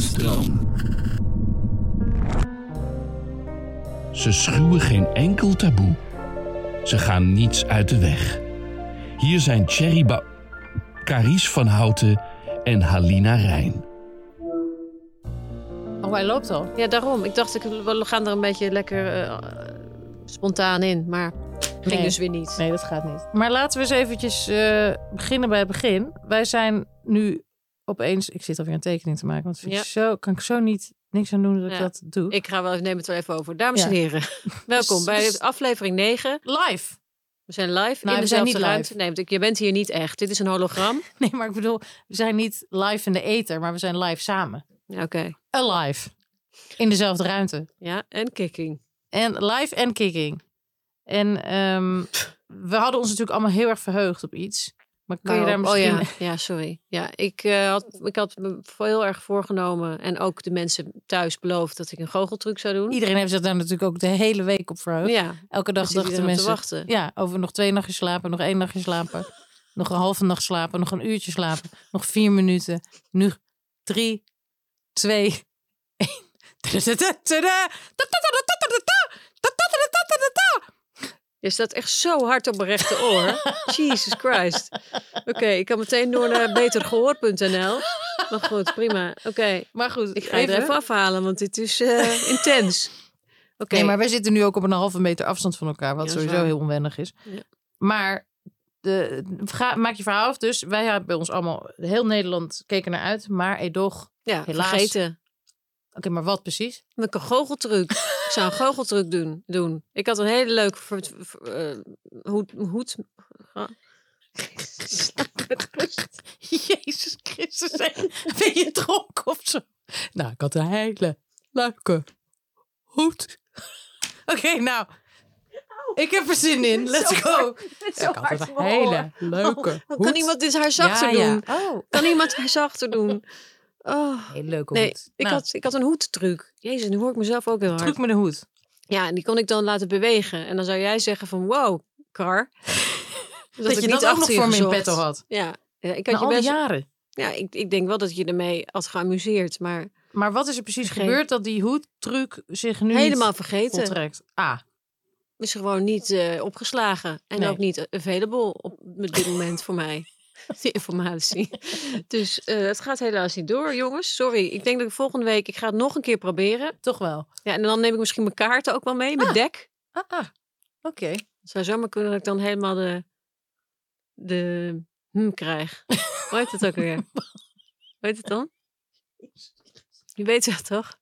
stroom. Ze schuwen geen enkel taboe. Ze gaan niets uit de weg. Hier zijn Thierry ba Caries van Houten en Halina Rijn. Oh, hij loopt al. Ja, daarom. Ik dacht, ik, we gaan er een beetje lekker eh, spontaan in. Maar ging Nee. dus weer niet. Nee, dat gaat niet. Maar laten we eens eventjes eh, beginnen bij het begin. Wij zijn nu opeens... Ik zit alweer een tekening te maken. Want ik zo, kan ik zo niet niks aan doen dat ik dat doe. Ik ga wel, neem het wel even over. Dames Ja. en heren, welkom bij Dus- aflevering 9. Live. We zijn live Nou, in we zijn dezelfde niet ruimte. live. Nee, je bent hier niet echt. Dit is een hologram. Nee, maar ik bedoel, we zijn niet live in de ether, maar we zijn live samen. Oké. Alive. In dezelfde ruimte. Ja, en kicking. En live en kicking. En ehm, we hadden ons natuurlijk allemaal heel erg verheugd op iets. Maar kun je daar Waarop? misschien... Oh ja, ja sorry. Ja, ik, eh, had, ik had me heel erg voorgenomen en ook de mensen thuis beloofd dat ik een goocheltruc zou doen. Iedereen heeft zich daar natuurlijk ook de hele week op verheugd. Ja, Elke dag dachten mensen... te wachten. Ja, over nog twee nachtjes slapen, nog één nachtje slapen. nog een halve nacht slapen, nog een uurtje slapen. Nog vier minuten. Nu drie, twee, één. Je staat echt zo hard op mijn rechteroor. Jesus Christ. Oké, ik kan meteen door naar betergehoord.nl. Maar goed, prima. Oké, Maar goed, ik ga er even afhalen, want dit is eh, intens. Oké, Nee, maar wij zitten nu ook op een halve meter afstand van elkaar, wat Ja, sowieso waar. heel onwennig is. Ja. Maar de, ga, maak je verhaal af. Dus wij hebben bij ons allemaal, heel Nederland keek er naar uit. Maar Edoch, ja, helaas. vergeten. Oké, maar wat precies? Met een goocheltruc. Ik zou een goocheltruc doen. doen. Ik had een hele leuke ver- ver- eh, hoed. hoed Jezus Christus, ben je dronken of zo? Nou, ik had een hele leuke hoed. Oké, nou. Ik heb er zin in. Let's go. Ik had een hele leuke hoed. Kan iemand dit haar zachter Ja, ja. doen? Oh, Kan iemand haar zachter doen? Oh. hele leuke Nee, hoed. ik, Nou, had, ik had een hoedtruc. Jezus, nu hoor ik mezelf ook heel hard. truc met een hoed. Ja, en die kon ik dan laten bewegen. En dan zou jij zeggen van wow, Kar. Dat, ik je niet dat ook nog voor me in petto had. Ja, ja ik Na had je al best... jaren. Ja, ik, ik denk wel dat je ermee had geamuseerd. Maar Maar wat is er precies Vergeet. gebeurd dat die hoedtruc zich nu helemaal vergeten. voltrekt? Ah, Is gewoon niet eh, opgeslagen. En Nee. ook niet available op dit moment voor mij. Die informatie. Dus eh, het gaat helaas niet door, jongens. Sorry. Ik denk dat ik volgende week... Ik ga het nog een keer proberen. toch wel. Ja, en dan neem ik misschien mijn kaarten ook wel mee. Mijn Ah. dek. Ah, ah. oké. Het zou zomaar kunnen dat ik dan helemaal de... De... Hm krijg. Hoe heet het ook weer? Hoe heet het dan? Je weet het toch?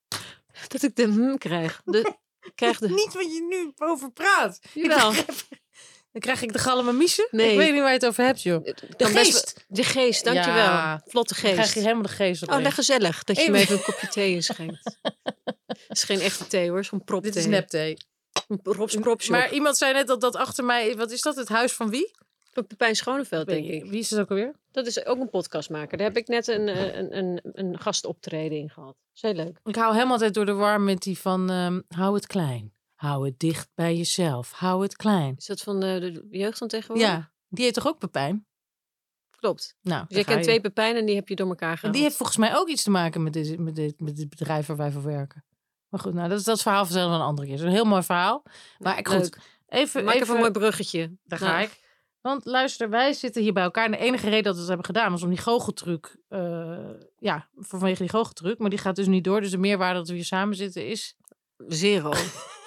Dat ik de hm krijg. De, krijg de... Niet wat je nu over praat. Jawel. Dan krijg ik de galme miezen. Nee. Ik weet niet waar je het over hebt, joh. De best geest. De geest, dankjewel. Ja. Vlotte Dan geest. krijg je helemaal de geest op. Oh, lekker gezellig dat je Even- me even een kopje thee inschenkt. Het is geen echte thee hoor, zo'n prop Dit is nepthee. Rob's propshop. Maar iemand zei net dat dat achter mij... Wat is dat? Het huis van wie? Van Pepijn Schoneveld, denk ik. Wie is het ook alweer? Dat is ook een podcastmaker. Daar heb ik net een, eh, een, een, een gastoptreden in gehad. Is heel leuk. Ik hou helemaal altijd door de war met die van... ehm, hou het klein. Hou het dicht bij jezelf. Hou het klein. Is dat van de, de jeugd van tegenwoordig? Ja, die heeft toch ook Pepijn? Klopt. Nou, Dus ga kent je. twee Pepijnen en die heb je door elkaar En gehaald. die heeft volgens mij ook iets te maken met dit, met dit, met dit bedrijf waar wij voor werken. Maar goed, nou, dat is dat verhaal we een andere keer. Het is een heel mooi verhaal. Maar ik goed, even, Maak even even een mooi bruggetje. Daar Nou, ga ik. Want luister, wij zitten hier bij elkaar. En de enige reden dat we het hebben gedaan was om die goocheltruc. eh ja, vanwege die goocheltruc. Maar die gaat dus niet door. Dus de meerwaarde dat we hier samen zitten is. Zero.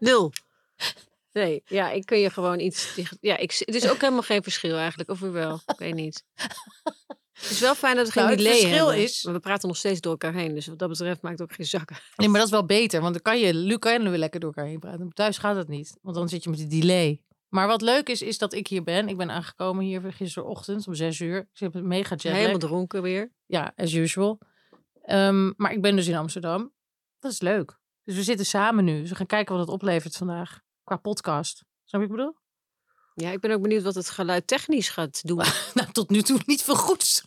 Nul. Nee, ja, ik kun je gewoon iets... Ja, ik, het is ook helemaal geen verschil eigenlijk. Of weer wel, ik weet niet. Het is wel fijn dat we geen Nou, het delay verschil hebben. is- Maar we praten nog steeds door elkaar heen. Dus wat dat betreft maakt het ook geen zakken. Nee, maar dat is wel beter. Want dan kan je, Luc kan je weer lekker door elkaar heen praten. Thuis gaat dat niet. Want dan zit je met die delay. Maar wat leuk is, is dat ik hier ben. Ik ben aangekomen hier gisterochtend om zes uur. Ik heb mega jetlag. Helemaal dronken weer. Ja, as usual. Ehm, maar ik ben dus in Amsterdam. Dat is leuk. Dus we zitten samen nu. Dus we gaan kijken wat het oplevert vandaag. Qua podcast. Snap je wat ik bedoel? Ja, ik ben ook benieuwd wat het geluid technisch gaat doen. Nou, tot nu toe niet veel goeds.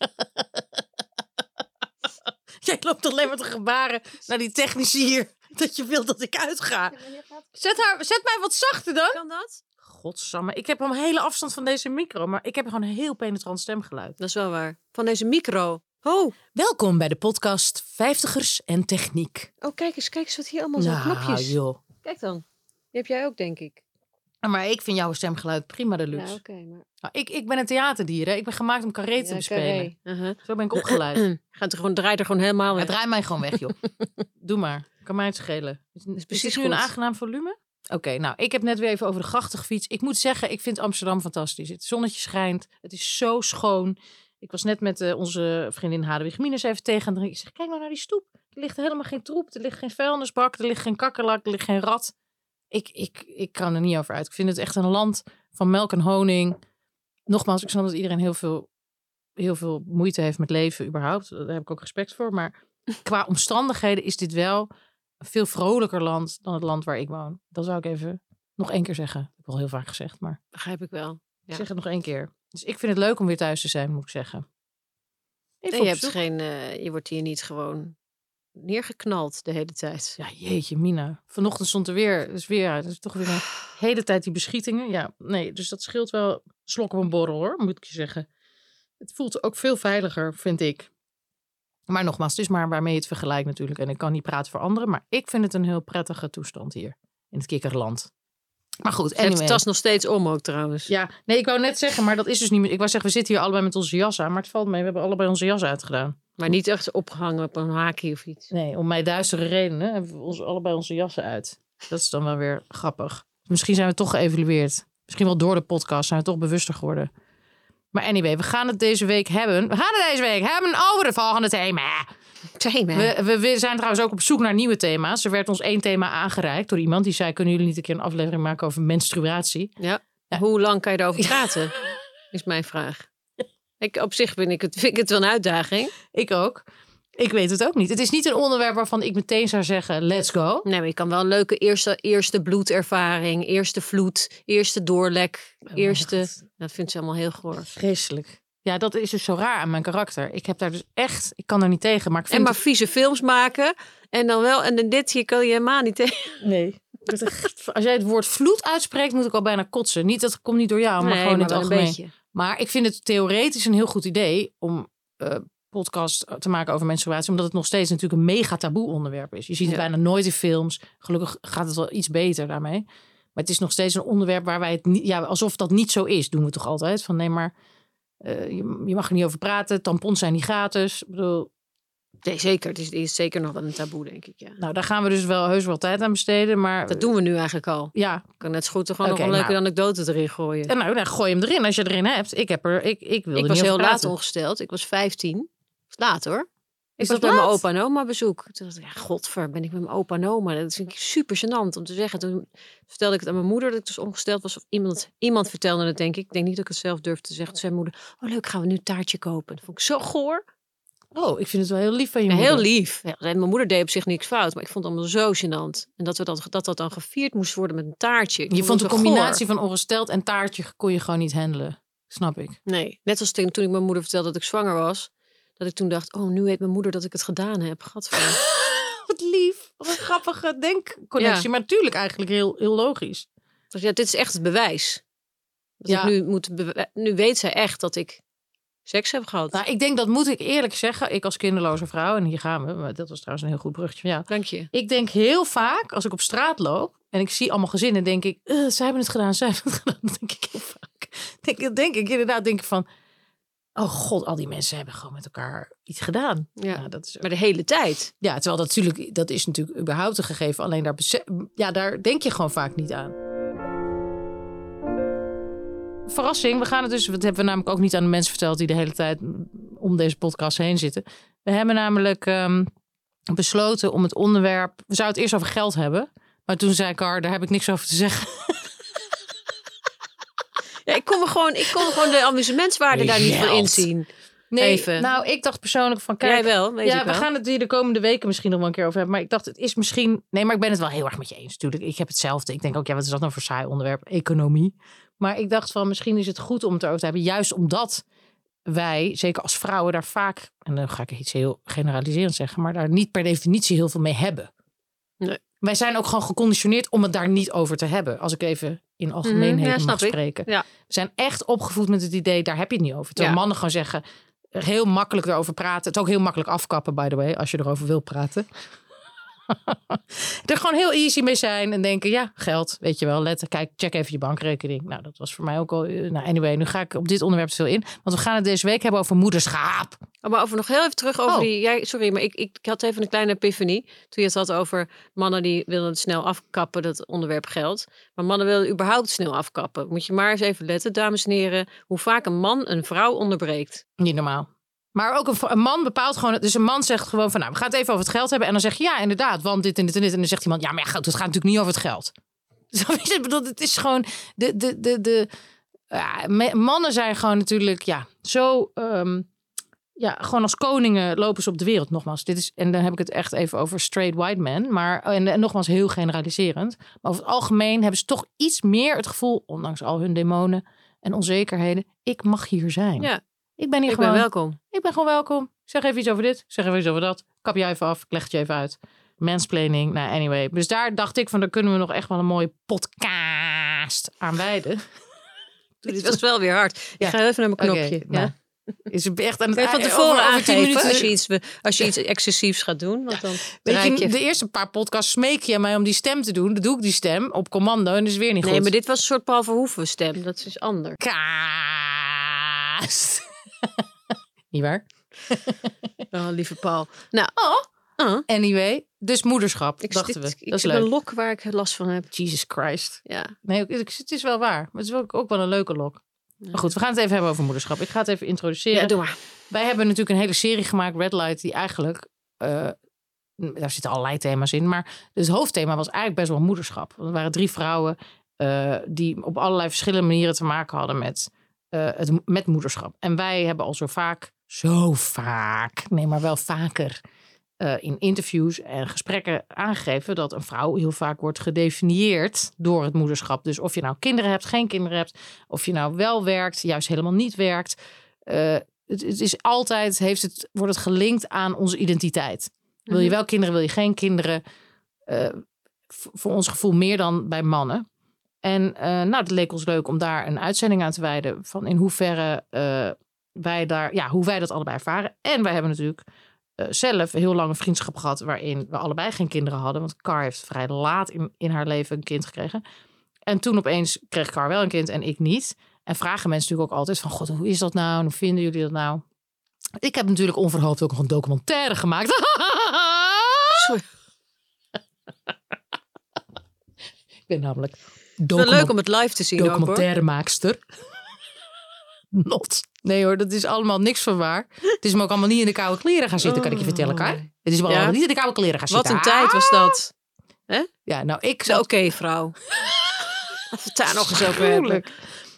Jij loopt alleen maar te gebaren naar die technici hier. Dat je wil dat ik uitga. Zet, haar, zet mij wat zachter dan. Kan dat? Godsamme. Ik heb een hele afstand van deze micro, maar ik heb gewoon een heel penetrant stemgeluid. Dat is wel waar. Van deze micro. Oh, Welkom bij de podcast Vijftigers en Techniek. oh kijk eens, kijk eens wat hier allemaal zijn knopjes. Nou, joh. Kijk dan. Die heb jij ook, denk ik. Maar ik vind jouw stemgeluid prima de Ja, luxe. oké. maar... Nou, ik, ik ben een theaterdier, hè. Ik ben gemaakt om carré te Ja, bespelen. Uh-huh. Zo ben ik opgeleid. Gaat er gewoon, draait er gewoon helemaal Het weg. draait mij gewoon weg, joh. Doe maar. Kan mij het schelen. Is, is precies dit nu een aangenaam volume? Oké, nou, ik heb net weer even over de grachten gefietst. Ik moet zeggen, ik vind Amsterdam fantastisch. Het zonnetje schijnt. Het is zo schoon. Ik was net met eh, onze vriendin Hadewig Minus even tegen. drinken. Ik zeg, kijk nou naar die stoep. Er ligt helemaal geen troep. Er ligt geen vuilnisbak. Er ligt geen kakkerlak. Er ligt geen rat. Ik, ik, ik kan er niet over uit. Ik vind het echt een land van melk en honing. Nogmaals, ik snap dat iedereen heel veel, heel veel moeite heeft met leven überhaupt. Daar heb ik ook respect voor. Maar qua omstandigheden is dit wel een veel vrolijker land dan het land waar ik woon. Dat zou ik even nog één keer zeggen. Dat heb ik al heel vaak gezegd, maar Begrijp ik wel. ik zeg het nog één keer. Dus ik vind het leuk om weer thuis te zijn, moet ik zeggen. Even je, hebt geen, eh, je wordt hier niet gewoon neergeknald de hele tijd. Ja, jeetje, Mina. Vanochtend stond er weer, dus weer, ja, dus toch weer een hele tijd die beschietingen. Ja, nee, dus dat scheelt wel slok op een borrel hoor, moet ik je zeggen. Het voelt ook veel veiliger, vind ik. Maar nogmaals, het is maar waarmee je het vergelijkt natuurlijk. En ik kan niet praten voor anderen, maar ik vind het een heel prettige toestand hier in het kikkerland. Maar goed, heeft anyway. de tas nog steeds om ook trouwens. Ja, nee, ik wou net zeggen, maar dat is dus niet meer. Ik wou zeggen, we zitten hier allebei met onze jas aan, maar het valt mee. We hebben allebei onze jas uitgedaan. Maar niet echt opgehangen op een haakje of iets. Nee, om mij duistere redenen hebben we ons allebei onze jassen uit. Dat is dan wel weer grappig. Misschien zijn we toch geëvalueerd. Misschien wel door de podcast zijn we toch bewuster geworden. Maar anyway, we gaan het deze week hebben. We gaan het deze week hebben over het volgende thema. Thema. We, we, we zijn trouwens ook op zoek naar nieuwe thema's. Er werd ons één thema aangereikt door iemand die zei: Kunnen jullie niet een keer een aflevering maken over menstruatie? Ja. Hoe lang kan je daarover praten? is mijn vraag. Ik, op zich vind ik, het, vind ik het wel een uitdaging. Ik ook. Ik weet het ook niet. Het is niet een onderwerp waarvan ik meteen zou zeggen: Let's go. Nee, maar je kan wel een leuke eerste, eerste bloedervaring, eerste vloed, eerste doorlek, eerste... God. Dat vindt ze allemaal heel goor. Vreselijk. Ja, dat is dus zo raar aan mijn karakter. Ik heb daar dus echt, ik kan er niet tegen. Maar ik vind En maar het- vieze films maken en dan wel... En dan dit hier kan je helemaal niet tegen. nee. Als jij het woord vloed uitspreekt, moet ik al bijna kotsen. Niet dat komt niet door jou, maar Nee, gewoon in het algemeen. beetje. Maar ik vind het theoretisch een heel goed idee om eh podcast te maken over menstruatie, omdat het nog steeds natuurlijk een mega taboe onderwerp is. Je ziet het Ja. bijna nooit in films. Gelukkig gaat het wel iets beter daarmee. Maar het is nog steeds een onderwerp waar wij het niet, ja, alsof dat niet zo is, doen we toch altijd. Van nee, maar eh, je, je mag er niet over praten. Tampons zijn niet gratis. Ik bedoel, Nee, zeker. Het is, het is zeker nog wel een taboe, denk ik. Ja. nou, daar gaan we dus wel heus wel tijd aan besteden. Maar Dat doen we nu eigenlijk al. ja, Ik kan net zo goed er gewoon nog een leuke nou. anekdote erin gooien. en nou, dan gooi hem erin als je erin hebt. Ik heb er, ik, ik wil ik was heel laat ongesteld. Ik was 15. Laat hoor. Is ik was dat bij mijn opa en oma bezoek. Toen dacht ik, ja, godver, ben ik met mijn opa en oma. Dat vind ik super gênant om te zeggen. Toen vertelde ik het aan mijn moeder dat ik dus ongesteld was. Of iemand, iemand vertelde het, denk ik. Ik denk niet dat ik het zelf durfde te zeggen. Toen zei mijn moeder, oh leuk, gaan we nu een taartje kopen. Dat vond ik zo goor. Oh, ik vind het wel heel lief van je Ja, moeder. heel lief. Ja, mijn moeder deed op zich niks fout. Maar ik vond het allemaal zo gênant. En dat, we dat, dat dat dan gevierd moest worden met een taartje. Ik Je vond de goor. combinatie van ongesteld en taartje kon je gewoon niet handelen. Snap ik. Nee, net als toen ik mijn moeder vertelde dat ik zwanger was. Dat ik toen dacht, oh, nu weet mijn moeder dat ik het gedaan heb. Gadver. Wat lief. Wat een grappige denkconnectie. Ja. Maar natuurlijk eigenlijk heel, heel logisch. Dus ja, dit is echt het bewijs. Dat Ja. ik nu, moet nu weet zij echt dat ik seks heb gehad. Nou, ik denk dat moet ik eerlijk zeggen. Ik als kinderloze vrouw, en hier gaan we. Maar dat was trouwens een heel goed bruggetje van jou. Dank je. Ik denk heel vaak, als ik op straat loop en ik zie allemaal gezinnen, denk ik, "Eh, zij hebben het gedaan, zij hebben het gedaan. Dat denk ik heel vaak. Denk, dat denk ik inderdaad, denk ik van, oh god, al die mensen hebben gewoon met elkaar iets gedaan. Ja. Nou, dat is, Maar de hele tijd. ja, terwijl dat natuurlijk, dat is natuurlijk überhaupt een gegeven. Alleen daar, ja, daar denk je gewoon vaak niet aan. Verrassing, we gaan het dus, dat hebben we namelijk ook niet aan de mensen verteld die de hele tijd om deze podcast heen zitten. We hebben namelijk ehm, besloten om het onderwerp, we zouden het eerst over geld hebben. Maar toen zei Car, daar heb ik niks over te zeggen. Ja, ik kon me gewoon, ik kon gewoon de amusementswaarde daar niet van Geld. inzien. Nee, Even. nou, ik dacht persoonlijk van, kijk, Jij wel, weet ja, ik we wel. gaan het hier de komende weken misschien nog wel een keer over hebben. Maar ik dacht, het is misschien... Nee, maar ik ben het wel heel erg met je eens natuurlijk. Ik heb hetzelfde. Ik denk ook, ja, wat is dat nou voor saai onderwerp? Economie. Maar ik dacht van, misschien is het goed om het erover te hebben. Juist omdat wij, zeker als vrouwen, daar vaak... En dan ga ik iets heel generaliserend zeggen. Maar daar niet per definitie heel veel mee hebben. Nee. Wij zijn ook gewoon geconditioneerd om het daar niet over te hebben. Als ik even in algemeenheden Mhm, ja, snap mag ik. spreken. Ja. We zijn echt opgevoed met het idee, daar heb je het niet over. Terwijl Ja. mannen gewoon zeggen, heel makkelijk erover praten. Het is ook heel makkelijk afkappen, by the way, als je erover wil praten. Er gewoon heel easy mee zijn en denken, ja, geld, weet je wel. Let, kijk, check even je bankrekening. Nou, dat was voor mij ook al... eh, Nou, anyway, nu ga ik op dit onderwerp veel in. Want we gaan het deze week hebben over moederschaap. Oh, maar over nog heel even terug over Oh. die. Jij, sorry, maar ik, ik had even een kleine epiphanie. Toen je het had over mannen die willen het snel afkappen, dat onderwerp geld. Maar mannen willen überhaupt snel afkappen. Moet je maar eens even letten, dames en heren, hoe vaak een man een vrouw onderbreekt. Niet normaal. Maar ook een, een man bepaalt gewoon... Dus een man zegt gewoon van... Nou, we gaan het even over het geld hebben. En dan zeg je ja, inderdaad. Want dit en dit en dit. En dan zegt iemand... Ja, maar het gaat natuurlijk niet over het geld. Bedoel, Het is gewoon... De, de, de, de, mannen zijn gewoon natuurlijk... Ja, zo... ehm, ja, gewoon als koningen lopen ze op de wereld. Nogmaals, dit is... En dan heb ik het echt even over straight white men. Maar... En, en nogmaals, heel generaliserend. Maar over het algemeen hebben ze toch iets meer het gevoel... Ondanks al hun demonen en onzekerheden... Ik mag hier zijn. Ja. Ik ben hier Ik gewoon... ben welkom. Ik ben gewoon welkom. Zeg even iets over dit. Zeg even iets over dat. Kap jij even af. Ik leg het je even uit. Mansplaining. Nou, anyway. Dus daar dacht ik van, daar kunnen we nog echt wel een mooie podcast aan wijden. Dit was wel weer hard. Ja. Ik ga even naar mijn knopje. nou, ja. Is het echt aan het van over- tevoren aangeven als je, iets, als je iets excessiefs gaat doen? Want dan Weet je, je... de eerste paar podcasts smeek je mij om die stem te doen. Dan doe ik die stem op commando en dat is weer niet Nee, goed. maar dit was een soort Paul Verhoeven stem. Dat is anders. niet waar? Oh, lieve Paul. Nou, Oh. oh, Anyway, dus moederschap, ik, dachten dit- we. ik Dat is heb leuk. een lok waar ik last van heb. Jesus Christ. Ja. Nee, ik- het is wel waar. Maar het is ook, ook wel een leuke lok. Maar goed, we gaan het even hebben over moederschap. Ik ga het even introduceren. ja, doe maar. Wij hebben natuurlijk een hele serie gemaakt, Red Light, die eigenlijk. eh, daar zitten allerlei thema's in. Maar het hoofdthema was eigenlijk best wel moederschap. Want er waren drie vrouwen eh, die op allerlei verschillende manieren te maken hadden met, eh, het, met moederschap. En wij hebben al zo vaak, zo vaak, nee, maar wel vaker. eh, in interviews en gesprekken aangegeven dat een vrouw heel vaak wordt gedefinieerd door het moederschap. Dus of je nou kinderen hebt, geen kinderen hebt, of je nou wel werkt, juist helemaal niet werkt. Eh, het, het is altijd, heeft het, wordt het gelinkt aan onze identiteit. Wil je Mhm. wel kinderen, wil je geen kinderen? Voor ons gevoel meer dan bij mannen. En eh, nou, het leek ons leuk om daar een uitzending aan te wijden. Van in hoeverre eh, wij daar, ja, hoe wij dat allebei ervaren. En wij hebben natuurlijk eh, zelf heel lang een vriendschap gehad. waarin we allebei geen kinderen hadden. Want Car heeft vrij laat in, in haar leven een kind gekregen. En toen opeens kreeg Car wel een kind en ik niet. En vragen mensen natuurlijk ook altijd van... God, hoe is dat nou? En hoe vinden jullie dat nou? Ik heb natuurlijk onverhoopt ook nog een documentaire gemaakt. Sorry. ik ben namelijk leuk om het live te zien documentairemaakster. Not. Nee hoor, dat is allemaal niks van waar. Het is me ook allemaal niet in de koude kleren gaan zitten, kan ik je vertellen, Kai. Oh. Het is me Ja? allemaal niet in de koude kleren gaan Wat zitten. een tijd was dat. Ja, nou, ik Zo, Oké, zat... vrouw. We het daar nog eens over hebben.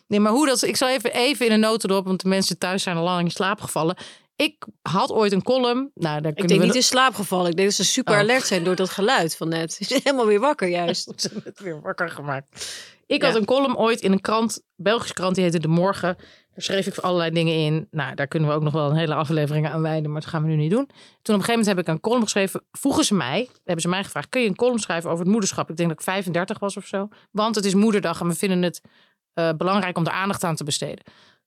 Nee, maar hoe dat... Ik zal even, even in een notendop, want de mensen thuis zijn al lang in slaap gevallen. Ik had ooit een column. Nou, daar Ik denk we niet in slaap gevallen. Ik denk dat ze super Oh. alert zijn door dat geluid van net. Ze zijn helemaal weer wakker juist. Ze hebben het weer wakker gemaakt. Ik Ja. had een column ooit in een krant, Belgische krant, die heette De Morgen. Daar schreef ik allerlei dingen in. Nou, daar kunnen we ook nog wel een hele aflevering aan wijden, maar dat gaan we nu niet doen. Toen op een gegeven moment heb ik een column geschreven. Vroegen ze mij, hebben ze mij gevraagd, kun je een column schrijven over het moederschap? Ik denk dat ik 35 was of zo. Want het is moederdag en we vinden het eh, belangrijk om er aandacht aan te besteden.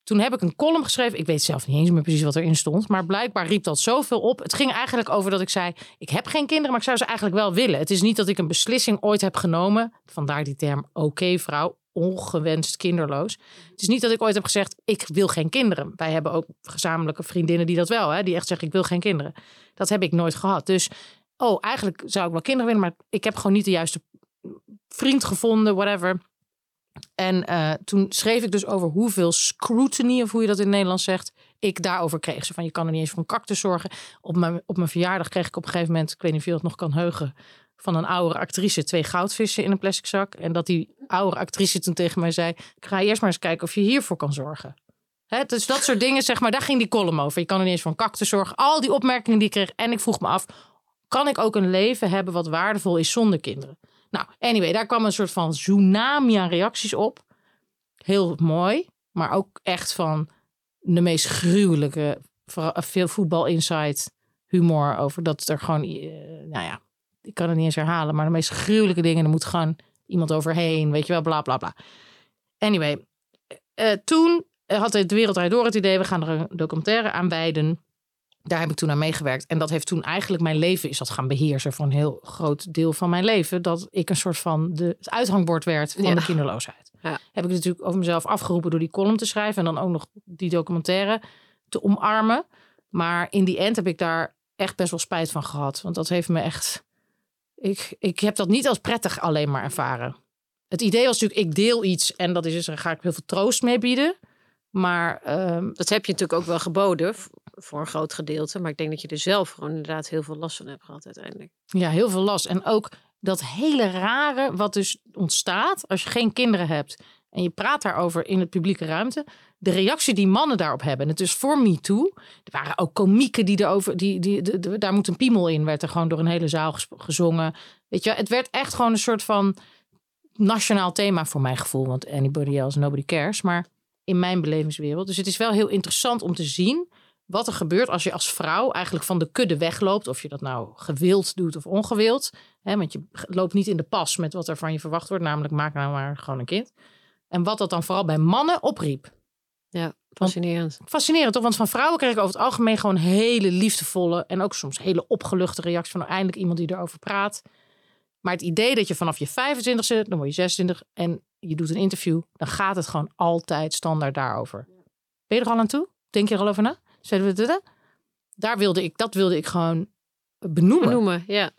Toen heb ik een column geschreven. Ik weet zelf niet eens meer precies wat erin stond. Maar blijkbaar riep dat zoveel op. Het ging eigenlijk over dat ik zei: Ik heb geen kinderen, maar ik zou ze eigenlijk wel willen. Het is niet dat ik een beslissing ooit heb genomen. Vandaar die term oké vrouw. Ongewenst kinderloos. Het is niet dat ik ooit heb gezegd: Ik wil geen kinderen. Wij hebben ook gezamenlijke vriendinnen die dat wel, hè, die echt zeggen: Ik wil geen kinderen. Dat heb ik nooit gehad. Dus, oh, eigenlijk zou ik wel kinderen willen, maar ik heb gewoon niet de juiste vriend gevonden, whatever. En eh, toen schreef ik dus over hoeveel scrutiny, of hoe je dat in het Nederlands zegt, ik daarover kreeg. Ze van, je kan er niet eens voor een cactus zorgen. Op mijn, op mijn verjaardag kreeg ik op een gegeven moment, ik weet niet of je dat nog kan heugen, van een oudere actrice twee goudvissen in een plastic zak. En dat die oudere actrice toen tegen mij zei, ga eerst maar eens kijken of je hiervoor kan zorgen. Hè, dus dat soort dingen, zeg maar, daar ging die column over. Je kan er niet eens voor een cactus zorgen. Al die opmerkingen die ik kreeg. En ik vroeg me af, kan ik ook een leven hebben wat waardevol is zonder kinderen? Nou, anyway, daar kwam een soort van tsunami aan reacties op. Heel mooi, maar ook echt van de meest gruwelijke, eh, veel voetbal insight humor over dat er gewoon, eh, nou ja, ik kan het niet eens herhalen, maar de meest gruwelijke dingen, er moet gewoon iemand overheen, weet je wel, bla bla bla. Anyway, eh, toen had de Wereld Draait Door het idee... we gaan er een documentaire aan wijden. Daar heb ik toen aan meegewerkt. En dat heeft toen eigenlijk mijn leven is dat gaan beheersen... voor een heel groot deel van mijn leven. Dat ik een soort van de, het uithangbord werd van Ja. de kinderloosheid. Ja. Heb ik natuurlijk over mezelf afgeroepen door die column te schrijven... en dan ook nog die documentaire te omarmen. Maar in die end heb ik daar echt best wel spijt van gehad. Want dat heeft me echt... Ik, ik heb dat niet als prettig alleen maar ervaren. Het idee was natuurlijk, ik deel iets en dat is dus, daar ga ik heel veel troost mee bieden. Maar ehm, Dat heb je natuurlijk ook wel geboden voor een groot gedeelte. Maar ik denk dat je er zelf gewoon inderdaad heel veel last van hebt gehad uiteindelijk. ja, heel veel last. En ook dat hele rare wat dus ontstaat als je geen kinderen hebt. En je praat daarover in het publieke ruimte. De reactie die mannen daarop hebben. En het is voor me toe. Er waren ook komieken die erover. Die, die, de- daar moet een piemel in. Werd er gewoon door een hele zaal gezongen. Weet je, het werd echt gewoon een soort van nationaal thema voor mijn gevoel. Want anybody else, nobody cares. Maar in mijn belevingswereld. Dus het is wel heel interessant om te zien wat er gebeurt als je als vrouw eigenlijk van de kudde wegloopt. Of je dat nou gewild doet of ongewild. Hè, want je loopt niet in de pas met wat er van je verwacht wordt. Namelijk maak nou maar gewoon een kind. En wat dat dan vooral bij mannen opriep. Ja, fascinerend. Fascinerend toch? Want van vrouwen kreeg ik over het algemeen gewoon hele liefdevolle en ook soms hele opgeluchte reacties van eindelijk iemand die erover praat. Maar het idee dat je vanaf je 25e, dan word je 26 en je doet een interview, dan gaat het gewoon altijd standaard daarover. Ben je er al aan toe? Denk je er al over na? Zullen we het Daar wilde ik, dat wilde ik gewoon benoemen. Benoemen, ja.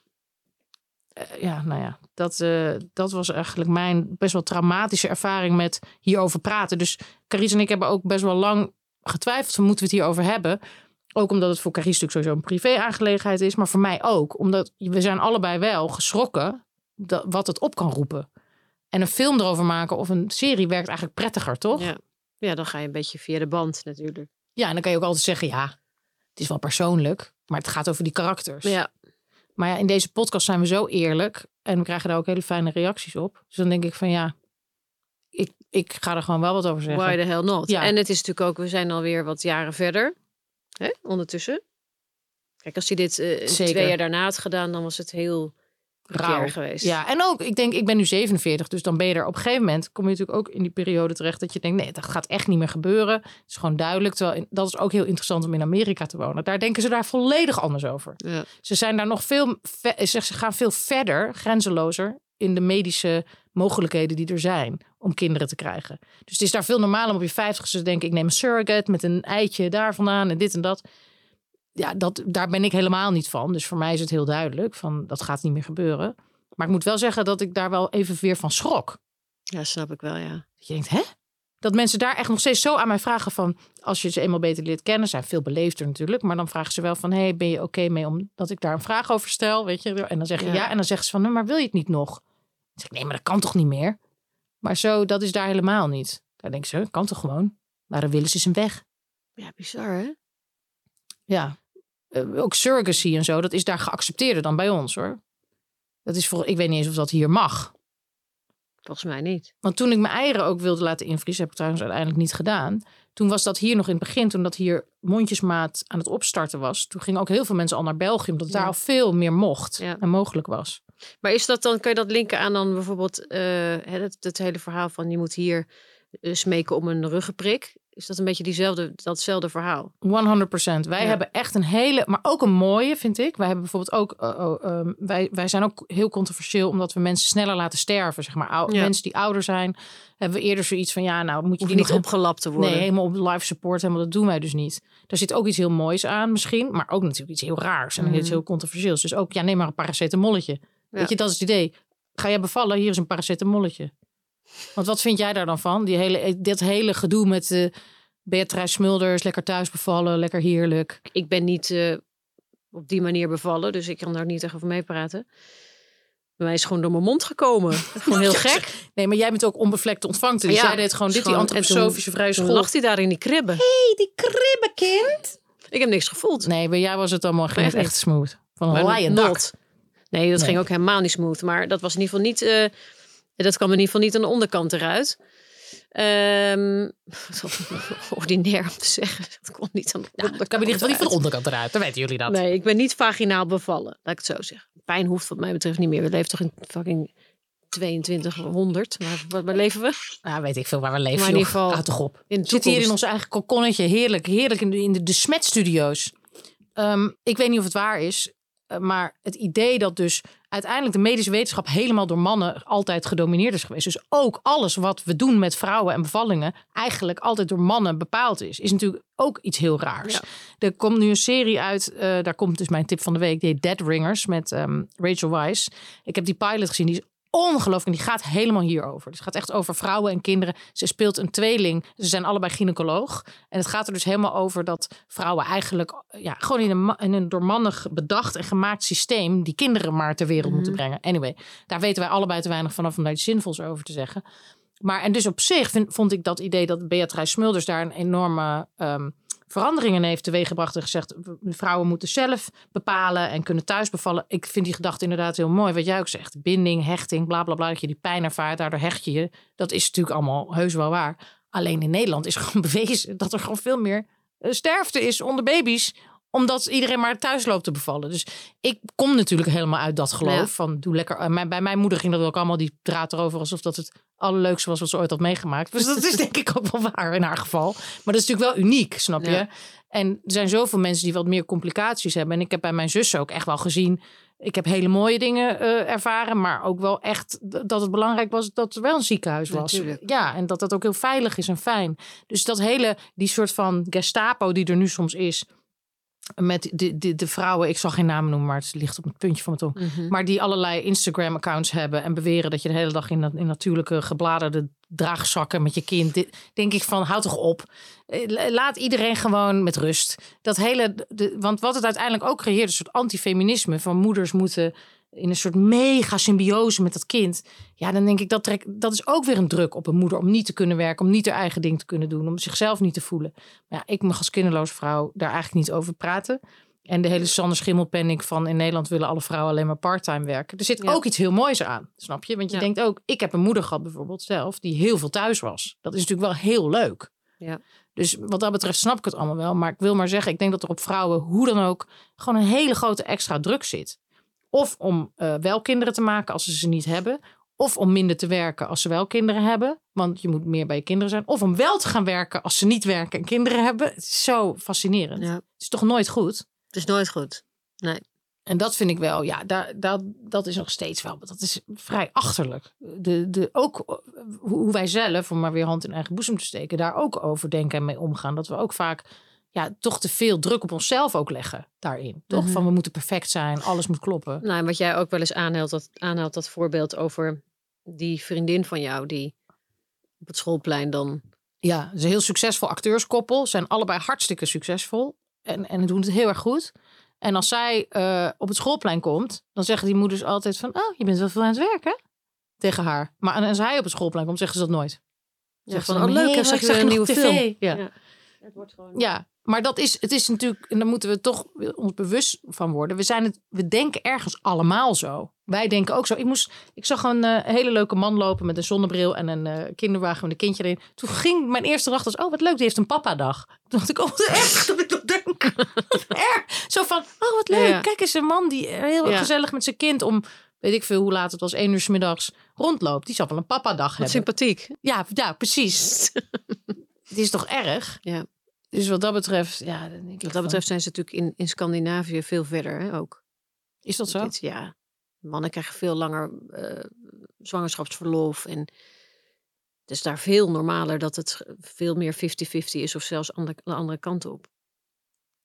Eh, ja, nou ja, dat, eh, dat was eigenlijk mijn best wel traumatische ervaring met hierover praten. Dus Carice en ik hebben ook best wel lang getwijfeld van moeten we het hierover hebben. Ook omdat het voor Carice natuurlijk sowieso een privé-aangelegenheid is, maar voor mij ook. Omdat we zijn allebei wel geschrokken dat, wat het op kan roepen. En een film erover maken of een serie werkt eigenlijk prettiger, toch? ja. Ja, dan ga je een beetje via de band natuurlijk. Ja, en dan kan je ook altijd zeggen, ja, het is wel persoonlijk, maar het gaat over die karakters. Ja, Maar ja, in deze podcast zijn we zo eerlijk. En we krijgen daar ook hele fijne reacties op. Dus dan denk ik van ja, ik, ik ga er gewoon wel wat over zeggen. why the hell not? Ja. En het is natuurlijk ook, we zijn alweer wat jaren verder. Hè, ondertussen. Kijk, als hij dit eh, twee jaar daarna had gedaan, dan was het heel. Raar geweest. Ja, en ook, ik denk, ik ben nu 47, dus dan ben je er op een gegeven moment, kom je natuurlijk ook in die periode terecht dat je denkt, nee, dat gaat echt niet meer gebeuren. Het is gewoon duidelijk. Terwijl, dat is ook heel interessant om in Amerika te wonen. Daar denken ze daar volledig anders over. Ja. Ze zijn daar nog veel, ve- ze ze gaan veel verder, grenzelozer, in de medische mogelijkheden die er zijn om kinderen te krijgen. Dus het is daar veel normaler om op je vijftigste te denken, ik neem een surrogate met een eitje daar vandaan en dit en dat. Ja, dat, daar ben ik helemaal niet van. Dus voor mij is het heel duidelijk van dat gaat niet meer gebeuren. Maar ik moet wel zeggen dat ik daar wel even weer van schrok. ja, snap ik wel, ja. Dat je denkt, hè? Dat mensen daar echt nog steeds zo aan mij vragen van... als je ze eenmaal beter leert kennen, zijn veel beleefder natuurlijk... maar dan vragen ze wel van, hey, ben je oké mee omdat ik daar een vraag over stel? Weet je? En dan zeg je ja, Ja. en dan zeggen ze van, "Nou, maar wil je het niet nog? Dan zeg ik, nee, maar dat kan toch niet meer? Maar zo, dat is daar helemaal niet. Daar denken ze, kan toch gewoon? Maar dan willen ze zijn weg. Ja, bizar hè? Ja, Eh, ook surrogacy en zo, dat is daar geaccepteerder dan bij ons hoor. Dat is voor, ik weet niet eens of dat hier mag. Volgens mij niet. Want toen ik mijn eieren ook wilde laten invriezen, heb ik trouwens uiteindelijk niet gedaan. Toen was dat hier nog in het begin, toen dat hier mondjesmaat aan het opstarten was. Toen gingen ook heel veel mensen al naar België, omdat het Ja. daar al veel meer mocht Ja. en mogelijk was. Maar is dat dan, kan je dat linken aan dan bijvoorbeeld eh, het, het hele verhaal van je moet hier eh, smeken om een ruggenprik? Is dat een beetje diezelfde, datzelfde verhaal? 100%. Wij Ja. hebben echt een hele, maar ook een mooie, vind ik. Wij hebben bijvoorbeeld ook, eh, oh, ehm, wij, wij zijn ook heel controversieel omdat we mensen sneller laten sterven. Zeg maar, Ou- Ja. mensen die ouder zijn, hebben we eerder zoiets van, ja, nou moet je die niet nog opgelapt te worden. Nee, helemaal op life support, helemaal dat doen wij dus niet. Daar zit ook iets heel moois aan misschien, maar ook natuurlijk iets heel raars en Mhm. iets heel controversieels. Dus ook, ja, neem maar een paracetamolletje. Weet je, dat is het idee. Ga jij bevallen? Hier is een paracetamolletje. Want wat vind jij daar dan van? Die hele, dit hele gedoe met uh, Beatrice Smulders, lekker thuis bevallen, lekker heerlijk. Ik ben niet eh, op die manier bevallen, dus ik kan daar niet echt over meepraten. Bij mij is gewoon door mijn mond gekomen. Gewoon heel gek. Nee, maar jij bent ook onbevlekt ontvangte. Dus Ja, jij deed gewoon dit, die gewoon- antroposofische vrije Toen school. lag hij daar in die kribben. hey, die kribbekind. Ik heb niks gevoeld. Nee, bij jou was het allemaal echt echt smooth. Van een laaien not. dak. Nee, dat Nee. ging ook helemaal niet smooth. Maar dat was in ieder geval niet. eh, dat kwam in ieder geval niet aan de onderkant eruit. Ehm ordinair om te zeggen. Dat kwam niet aan de Nou, onderkant. dat kan in ieder geval niet van de onderkant eruit. Dan weten jullie dat. Nee, ik ben niet vaginaal bevallen. Laat ik het zo zeggen. Pijn hoeft wat mij betreft niet meer. We leven toch in fucking 2200. Maar waar, waar leven we? Nou, weet ik veel waar we leven. Maar in ieder geval Houd toch op. In zitten hier in ons eigen kokonnetje. Heerlijk, heerlijk in de, in de, de Smet-studio's. Ehm, ik weet niet of het waar is. Eh, maar het idee dat dus uiteindelijk de medische wetenschap helemaal door mannen altijd gedomineerd is geweest. Dus ook alles wat we doen met vrouwen en bevallingen eigenlijk altijd door mannen bepaald is. Is natuurlijk ook iets heel raars. Ja. Er komt nu een serie uit. eh, daar komt dus mijn tip van de week. Die heet Dead Ringers met ehm, Rachel Weisz. Ik heb die pilot gezien. Die is ongelooflijk. En die gaat helemaal hierover. Dus het gaat echt over vrouwen en kinderen. Ze speelt een tweeling. Ze zijn allebei gynaecoloog. En het gaat er dus helemaal over dat vrouwen eigenlijk... Ja, gewoon in een, in een door mannen bedacht en gemaakt systeem... die kinderen maar ter wereld moeten brengen. Anyway, daar weten wij allebei te weinig vanaf om daar iets zinvols over te zeggen. Maar en dus op zich vind, vond ik dat idee dat Beatrice Smulders daar een enorme ehm, verandering in heeft teweeggebracht. En gezegd, vrouwen moeten zelf bepalen en kunnen thuis bevallen. Ik vind die gedachte inderdaad heel mooi. Wat jij ook zegt, binding, hechting, bla bla bla. Dat je die pijn ervaart, daardoor hecht je je. Dat is natuurlijk allemaal heus wel waar. Alleen in Nederland is gewoon bewezen dat er gewoon veel meer eh, sterfte is onder baby's omdat iedereen maar thuis loopt te bevallen. Dus ik kom natuurlijk helemaal uit dat geloof. Ja. Van doe lekker. eh, Bij mijn moeder ging dat ook allemaal die draad erover. Alsof dat het allerleukste was wat ze ooit had meegemaakt. Dus dat is denk ik ook wel waar in haar geval. Maar dat is natuurlijk wel uniek, snap je? Ja. En er zijn zoveel mensen die wat meer complicaties hebben. En ik heb bij mijn zus ook echt wel gezien. Ik heb hele mooie dingen eh, ervaren. Maar ook wel echt dat het belangrijk was dat er wel een ziekenhuis was. Natuurlijk. Ja, en dat dat ook heel veilig is en fijn. Dus dat hele, die soort van Gestapo die er nu soms is. Met de, de, de vrouwen, ik zal geen namen noemen, maar het ligt op het puntje van mijn tong. Mhm. Maar die allerlei Instagram-accounts hebben en beweren dat je de hele dag in, in natuurlijke gebladerde draagzakken met je kind. Dit, denk ik van, houd toch op. Eh, la- Laat iedereen gewoon met rust. Dat hele, de, want wat het uiteindelijk ook creëert, een soort antifeminisme. Van moeders moeten in een soort mega symbiose met dat kind. Ja, dan denk ik dat trek, dat is ook weer een druk op een moeder om niet te kunnen werken, om niet haar eigen ding te kunnen doen, om zichzelf niet te voelen. Maar ja, ik mag als kinderloze vrouw daar eigenlijk niet over praten. En de hele Sander Schimmelpenning van in Nederland willen alle vrouwen alleen maar parttime werken. Er zit Ja. ook iets heel moois aan, snap je? Want je Ja. denkt ook, ik heb een moeder gehad bijvoorbeeld zelf, die heel veel thuis was. Dat is natuurlijk wel heel leuk. Ja. Dus wat dat betreft snap ik het allemaal wel. Maar ik wil maar zeggen, ik denk dat er op vrouwen, hoe dan ook, gewoon een hele grote extra druk zit. Of om eh, wel kinderen te maken als ze ze niet hebben. Of om minder te werken als ze wel kinderen hebben. Want je moet meer bij je kinderen zijn. Of om wel te gaan werken als ze niet werken en kinderen hebben. Het is zo fascinerend. Ja, Het is toch nooit goed? het is nooit goed. Nee. En dat vind ik wel, ja, daar, dat, dat is nog steeds wel. Dat is vrij achterlijk. De, de, ook eh, hoe hoe wij zelf, om maar weer hand in eigen boezem te steken, daar ook over denken en mee omgaan. Dat we ook vaak ja, toch te veel druk op onszelf ook leggen daarin. Toch? Mhm. Van we moeten perfect zijn, alles moet kloppen. Nou, en wat jij ook wel eens aanhaalt, dat, aanhaalt, dat voorbeeld over die vriendin van jou die op het schoolplein dan. Ja, het is een heel succesvol acteurskoppel. Zijn allebei hartstikke succesvol. En, en doen het heel erg goed. En als zij eh, op het schoolplein komt, dan zeggen die moeders altijd van... Oh, je bent wel veel aan het werken tegen haar. Maar en als hij op het schoolplein komt, zeggen ze dat nooit. Ja, Zeggen van, ze oh leuk, "Hey, zag je een nieuwe film. tv." Ja. Ja. Het wordt gewoon... Ja, maar dat is, het is natuurlijk, en daar moeten we toch ons bewust van worden. We, zijn het, we denken ergens allemaal zo. Wij denken ook zo. Ik, moest, ik zag een eh, hele leuke man lopen met een zonnebril en een eh, kinderwagen met een kindje erin. Toen ging mijn eerste dag als, oh wat leuk, die heeft een papadag. Toen dacht ik, oh wat erg dat ik dat denk. Erg. Zo van, oh wat leuk, Ja. kijk eens een man die heel Ja. gezellig met zijn kind om, weet ik veel hoe laat het was, één uur 's middags rondloopt. Die zal wel een papadag hebben. sympathiek. Ja, ja, precies. Het is toch erg? Ja. Dus wat dat betreft, ja, dan denk ik Wat dat betreft zijn ze natuurlijk in, in Scandinavië veel verder hè, ook. is dat zo? Dit, ja, mannen krijgen veel langer eh, zwangerschapsverlof. En het is daar veel normaler dat het veel meer 50-50 is. Of zelfs de andere kant op.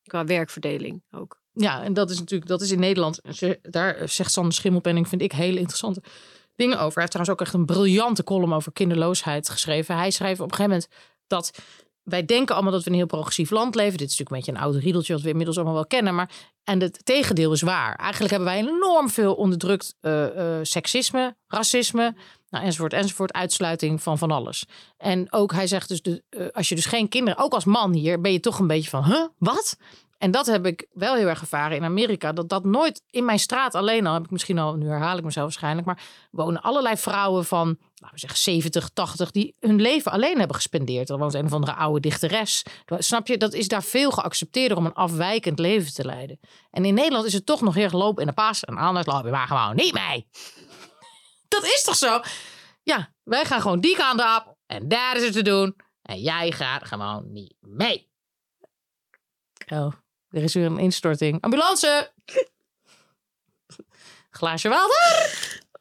Qua werkverdeling ook. Ja, en dat is natuurlijk, dat is in Nederland. Daar zegt Sander Schimmelpenning, vind ik, hele interessante dingen over. Hij heeft trouwens ook echt een briljante column over kinderloosheid geschreven. Hij schreef op een gegeven moment dat wij denken allemaal dat we een heel progressief land leven. Dit is natuurlijk een beetje een oud riedeltje wat we inmiddels allemaal wel kennen. Maar, en het tegendeel is waar. Eigenlijk hebben wij enorm veel onderdrukt eh, eh, seksisme, racisme, nou, enzovoort, enzovoort. Uitsluiting van van alles. En ook hij zegt dus, de, eh, als je dus geen kinderen, ook als man hier, ben je toch een beetje van, huh, wat? En dat heb ik wel heel erg ervaren in Amerika. Dat dat nooit in mijn straat alleen al, heb ik misschien al, nu herhaal ik mezelf waarschijnlijk, maar wonen allerlei vrouwen van, laten we zeggen, 70, 80, die hun leven alleen hebben gespendeerd. Er woont een of andere oude dichteres. Snap je, dat is daar veel geaccepteerder om een afwijkend leven te leiden. En in Nederland is het toch nog heel erg lopen in de pas en anders loop je maar gewoon niet mee. Dat is toch zo? Ja, wij gaan gewoon die kant op. En daar is het te doen. En jij gaat gewoon niet mee. Oh, er is weer een instorting. Ambulance! Glaasje water!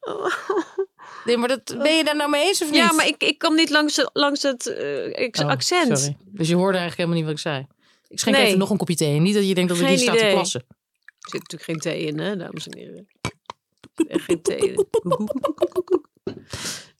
Nee, maar dat, ben je daar nou mee eens of niet? Ja, maar ik, ik kom niet langs, langs het eh, Oh, accent. Sorry. Dus je hoorde eigenlijk helemaal niet wat ik zei. Ik schenk Nee. even nog een kopje thee. Niet dat je denkt dat ik Geen hier sta te plassen. Er zit natuurlijk geen thee in, hè, dames en heren. Echt geen thee in.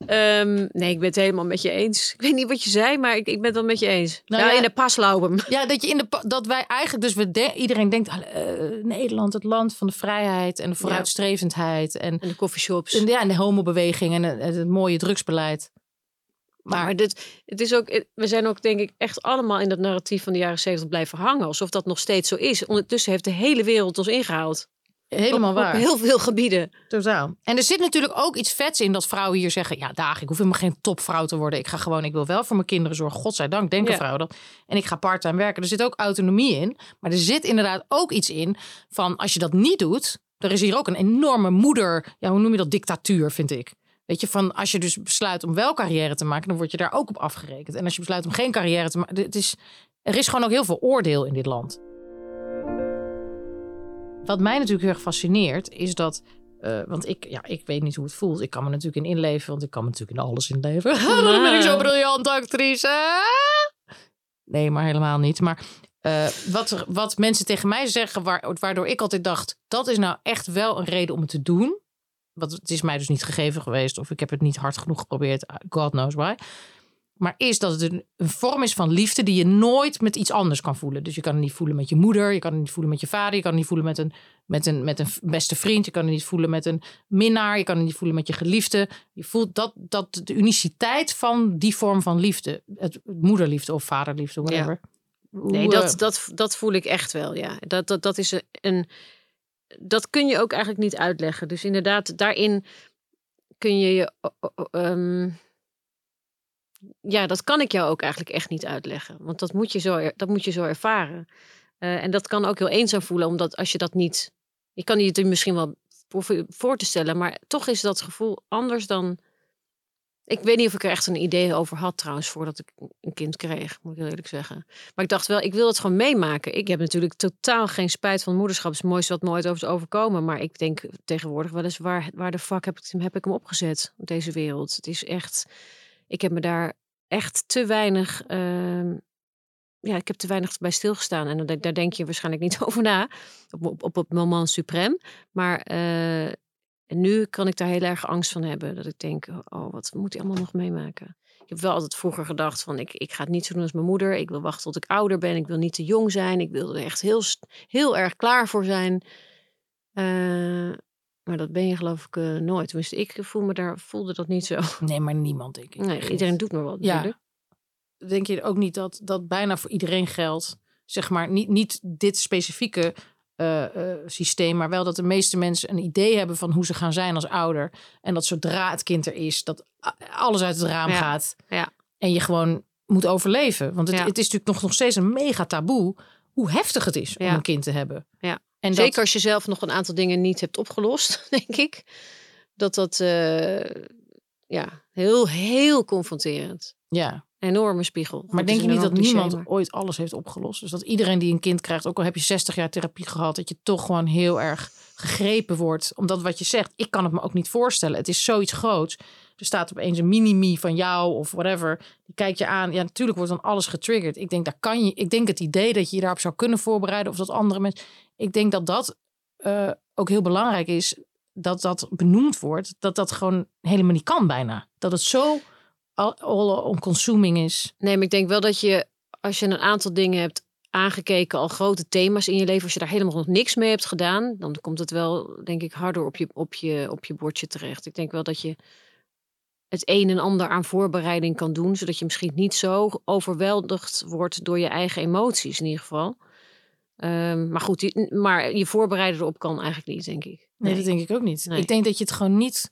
Ehm, nee, ik ben het helemaal met je eens. Ik weet niet wat je zei, maar ik, ik ben het wel met je eens. Nou ja, ja. in de paslauwem. Ja, dat, je in de, dat wij eigenlijk, dus we de- iedereen denkt, ah, eh, Nederland, het land van de vrijheid en de vooruitstrevendheid. En, En de coffeeshops. en, ja, en de homobeweging en het, het mooie drugsbeleid. Maar, Maar dit, het is ook, we zijn ook denk ik echt allemaal in dat narratief van de jaren zeventig blijven hangen. Alsof dat nog steeds zo is. Ondertussen heeft de hele wereld ons ingehaald. Helemaal op, waar. Op heel veel gebieden. Totaal. En er zit natuurlijk ook iets vets in dat vrouwen hier zeggen: Ja, dag, ik hoef helemaal geen topvrouw te worden. Ik ga gewoon, ik wil wel voor mijn kinderen zorgen. Godzijdank, denken Ja. vrouwen dat. En ik ga parttime werken. Er zit ook autonomie in. Maar er zit inderdaad ook iets in van als je dat niet doet. Er is hier ook een enorme moeder. Ja, hoe noem je dat? Dictatuur, vind ik. Weet je, van als je dus besluit om wel carrière te maken, dan word je daar ook op afgerekend. En als je besluit om geen carrière te maken, het is, er is gewoon ook heel veel oordeel in dit land. Wat mij natuurlijk heel erg fascineert, is dat. eh, want ik, ja, ik weet niet hoe het voelt. Ik kan me natuurlijk in inleven, want ik kan me natuurlijk in alles inleven. Dan ben ik zo briljant actrice. Nee, maar helemaal niet. Maar eh, wat, wat mensen tegen mij zeggen, waar, waardoor ik altijd dacht: dat is nou echt wel een reden om het te doen. Want het is mij dus niet gegeven geweest, of ik heb het niet hard genoeg geprobeerd. God knows why. Maar is dat het een, een vorm is van liefde die je nooit met iets anders kan voelen. Dus je kan het niet voelen met je moeder, je kan het niet voelen met je vader, je kan het niet voelen met een, met een, met een beste vriend, je kan het niet voelen met een minnaar, je kan het niet voelen met je geliefde. Je voelt dat, dat de uniciteit van die vorm van liefde, het moederliefde of vaderliefde, whatever. Nee, Hoe, eh, dat, dat, dat voel ik echt wel, ja. Dat, dat, dat is een-. Dat kun je ook eigenlijk niet uitleggen. Dus inderdaad, daarin kun je je... ehm, ja, dat kan ik jou ook eigenlijk echt niet uitleggen. Want dat moet je zo, dat moet je zo ervaren. Eh, en dat kan ook heel eenzaam voelen, omdat als je dat niet... Je kan je het misschien wel voor, te stellen, maar toch is dat gevoel anders dan... Ik weet niet of ik er echt een idee over had trouwens, voordat ik een kind kreeg, moet ik heel eerlijk zeggen. Maar ik dacht wel, ik wil het gewoon meemaken. Ik heb natuurlijk totaal geen spijt van moederschap. Het is mooiste wat me ooit over is overkomen. Maar ik denk tegenwoordig wel eens, waar, de fuck heb ik, heb ik hem opgezet op deze wereld? Het is echt, ik heb me daar echt te weinig, ehm, ja, ik heb te weinig bij stilgestaan. En daar, denk je waarschijnlijk niet over na, op, op, op het moment suprem. Maar eh, nu kan ik daar heel erg angst van hebben. Dat ik denk, oh, wat moet hij allemaal nog meemaken? Ik heb wel altijd vroeger gedacht van, ik, ik ga het niet zo doen als mijn moeder. Ik wil wachten tot ik ouder ben. Ik wil niet te jong zijn. Ik wil er echt heel, heel erg klaar voor zijn. Eh, maar dat ben je geloof ik eh, nooit. Tenminste, ik voel me daar, voelde dat niet zo. Nee, maar niemand, denk ik. Nee, iedereen doet maar wat Ja. natuurlijk. denk je ook niet dat dat bijna voor iedereen geldt? Zeg maar, niet, niet dit specifieke eh, eh, systeem, maar wel dat de meeste mensen een idee hebben van hoe ze gaan zijn als ouder. En dat zodra het kind er is, dat alles uit het raam Ja, gaat. ja. En je gewoon moet overleven. Want het, Ja. het is natuurlijk nog, nog steeds een mega taboe hoe heftig het is om een kind te hebben. Ja. En dat- Zeker als je zelf nog een aantal dingen niet hebt opgelost, denk ik. Dat dat, eh, ja, heel, heel confronterend. Ja. Enorme spiegel. Maar denk is je een niet dat niemand ooit alles heeft opgelost? Dus dat iedereen die een kind krijgt, ook al heb je 60 jaar therapie gehad, dat je toch gewoon heel erg gegrepen wordt. Omdat wat je zegt, ik kan het me ook niet voorstellen. Het is zoiets groots. Er staat opeens een mini-me van jou of whatever. Die kijkt je aan. Ja, natuurlijk wordt dan alles getriggerd. Ik denk, daar kan je, ik denk het idee dat je je daarop zou kunnen voorbereiden of dat andere mensen. Ik denk dat dat eh, ook heel belangrijk is. Dat dat benoemd wordt. Dat dat gewoon helemaal niet kan bijna. Dat het zo all, all consuming is. Nee, maar ik denk wel dat je, als je een aantal dingen hebt aangekeken, al grote thema's in je leven, als je daar helemaal nog niks mee hebt gedaan, dan komt het wel, denk ik, harder op je, op je, op je bordje terecht. Ik denk wel dat je het een en ander aan voorbereiding kan doen, zodat je misschien niet zo overweldigd wordt door je eigen emoties in ieder geval. Ehm, maar goed, die- maar je voorbereiden erop kan eigenlijk niet, denk ik. Nee, dat denk ik ook niet. Nee. Ik denk dat je het gewoon niet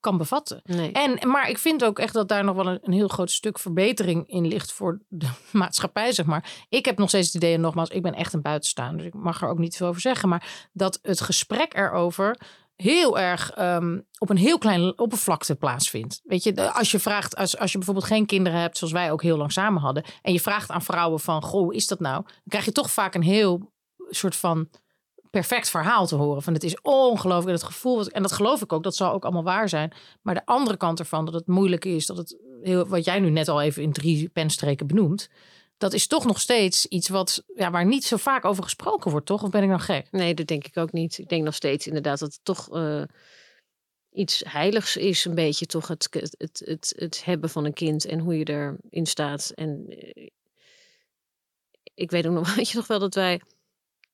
kan bevatten. Nee. En, maar ik vind ook echt dat daar nog wel een, een heel groot stuk verbetering in ligt voor de maatschappij, zeg maar. Ik heb nog steeds het idee, en nogmaals, ik ben echt een buitenstaander, dus ik mag er ook niet veel over zeggen, maar dat het gesprek erover heel erg ehm, op een heel klein oppervlakte plaatsvindt. Weet je, als je vraagt, als, als je bijvoorbeeld geen kinderen hebt, zoals wij ook heel lang samen hadden, en je vraagt aan vrouwen van, goh, hoe is dat nou? Dan krijg je toch vaak een heel soort van perfect verhaal te horen. Van het is ongelooflijk het gevoel, en dat geloof ik ook, dat zal ook allemaal waar zijn. Maar de andere kant ervan, dat het moeilijk is, dat het heel, wat jij nu net al even in drie penstreken benoemt, dat is toch nog steeds iets wat, ja, waar niet zo vaak over gesproken wordt, toch? Of ben ik nou gek? Nee, dat denk ik ook niet. Ik denk nog steeds inderdaad dat het toch eh, iets heiligs is. Een beetje toch het, het, het, het, het hebben van een kind en hoe je erin staat. En eh, ik weet ook nog, weet je nog wel dat wij...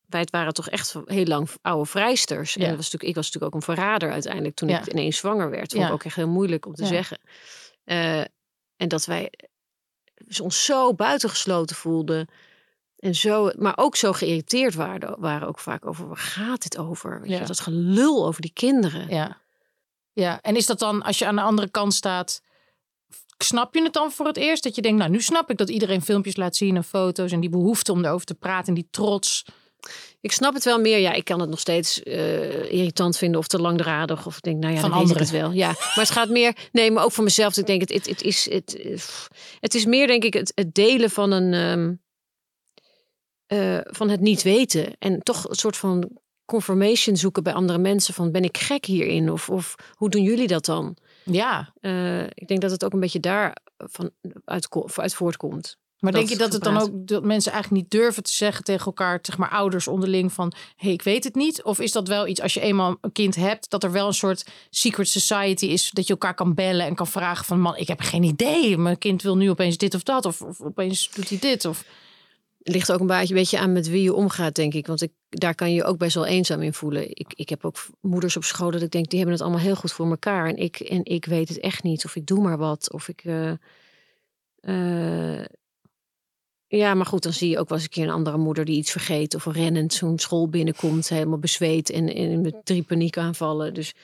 Wij het waren toch echt heel lang oude vrijsters. En dat was natuurlijk, ik was natuurlijk ook een verrader uiteindelijk toen Ja. ik ineens zwanger werd. Vond ik ook echt heel moeilijk om te zeggen. Eh, en dat wij ons zo buitengesloten voelden. En zo, maar ook zo geïrriteerd waren, waren ook vaak over waar gaat dit over? Weet Ja. je, dat gelul over die kinderen. Ja. ja, en is dat dan als je aan de andere kant staat, snap je het dan voor het eerst? Dat je denkt, nou nu snap ik dat iedereen filmpjes laat zien en foto's en die behoefte om erover te praten en die trots. Ik snap het wel meer. Ja, ik kan het nog steeds eh, irritant vinden of te langdradig. Of ik denk, nou ja, Van dan weet ik het wel. Ja, maar het gaat meer. Nee, maar ook voor mezelf. Ik denk, het, het, het is, het, eh, het is meer, denk ik, het, het delen van een. ehm, eh, van het niet weten. En toch een soort van confirmation zoeken bij andere mensen. Van ben ik gek hierin? Of, of hoe doen jullie dat dan? Ja, ik denk dat het ook een beetje daar van uit, uit voortkomt. Maar Dat denk je dat het dan ook dat mensen eigenlijk niet durven te zeggen tegen elkaar, zeg maar ouders onderling van, hé, hey, ik weet het niet? Of is dat wel iets als je eenmaal een kind hebt, dat er wel een soort secret society is, dat je elkaar kan bellen en kan vragen van, man, ik heb geen idee, mijn kind wil nu opeens dit of dat, of, of opeens doet hij dit, of ligt ook een beetje, aan met wie je omgaat, denk ik. Want ik, daar kan je je ook best wel eenzaam in voelen. Ik, ik heb ook moeders op school dat ik denk, die hebben het allemaal heel goed voor elkaar. En ik, en ik weet het echt niet. Of ik doe maar wat. Of ik... eh, eh, ja, maar goed, dan zie je ook wel eens een keer een andere moeder die iets vergeet. Of rennend zo'n school binnenkomt, helemaal bezweet en, en met drie paniekaanvallen. Dus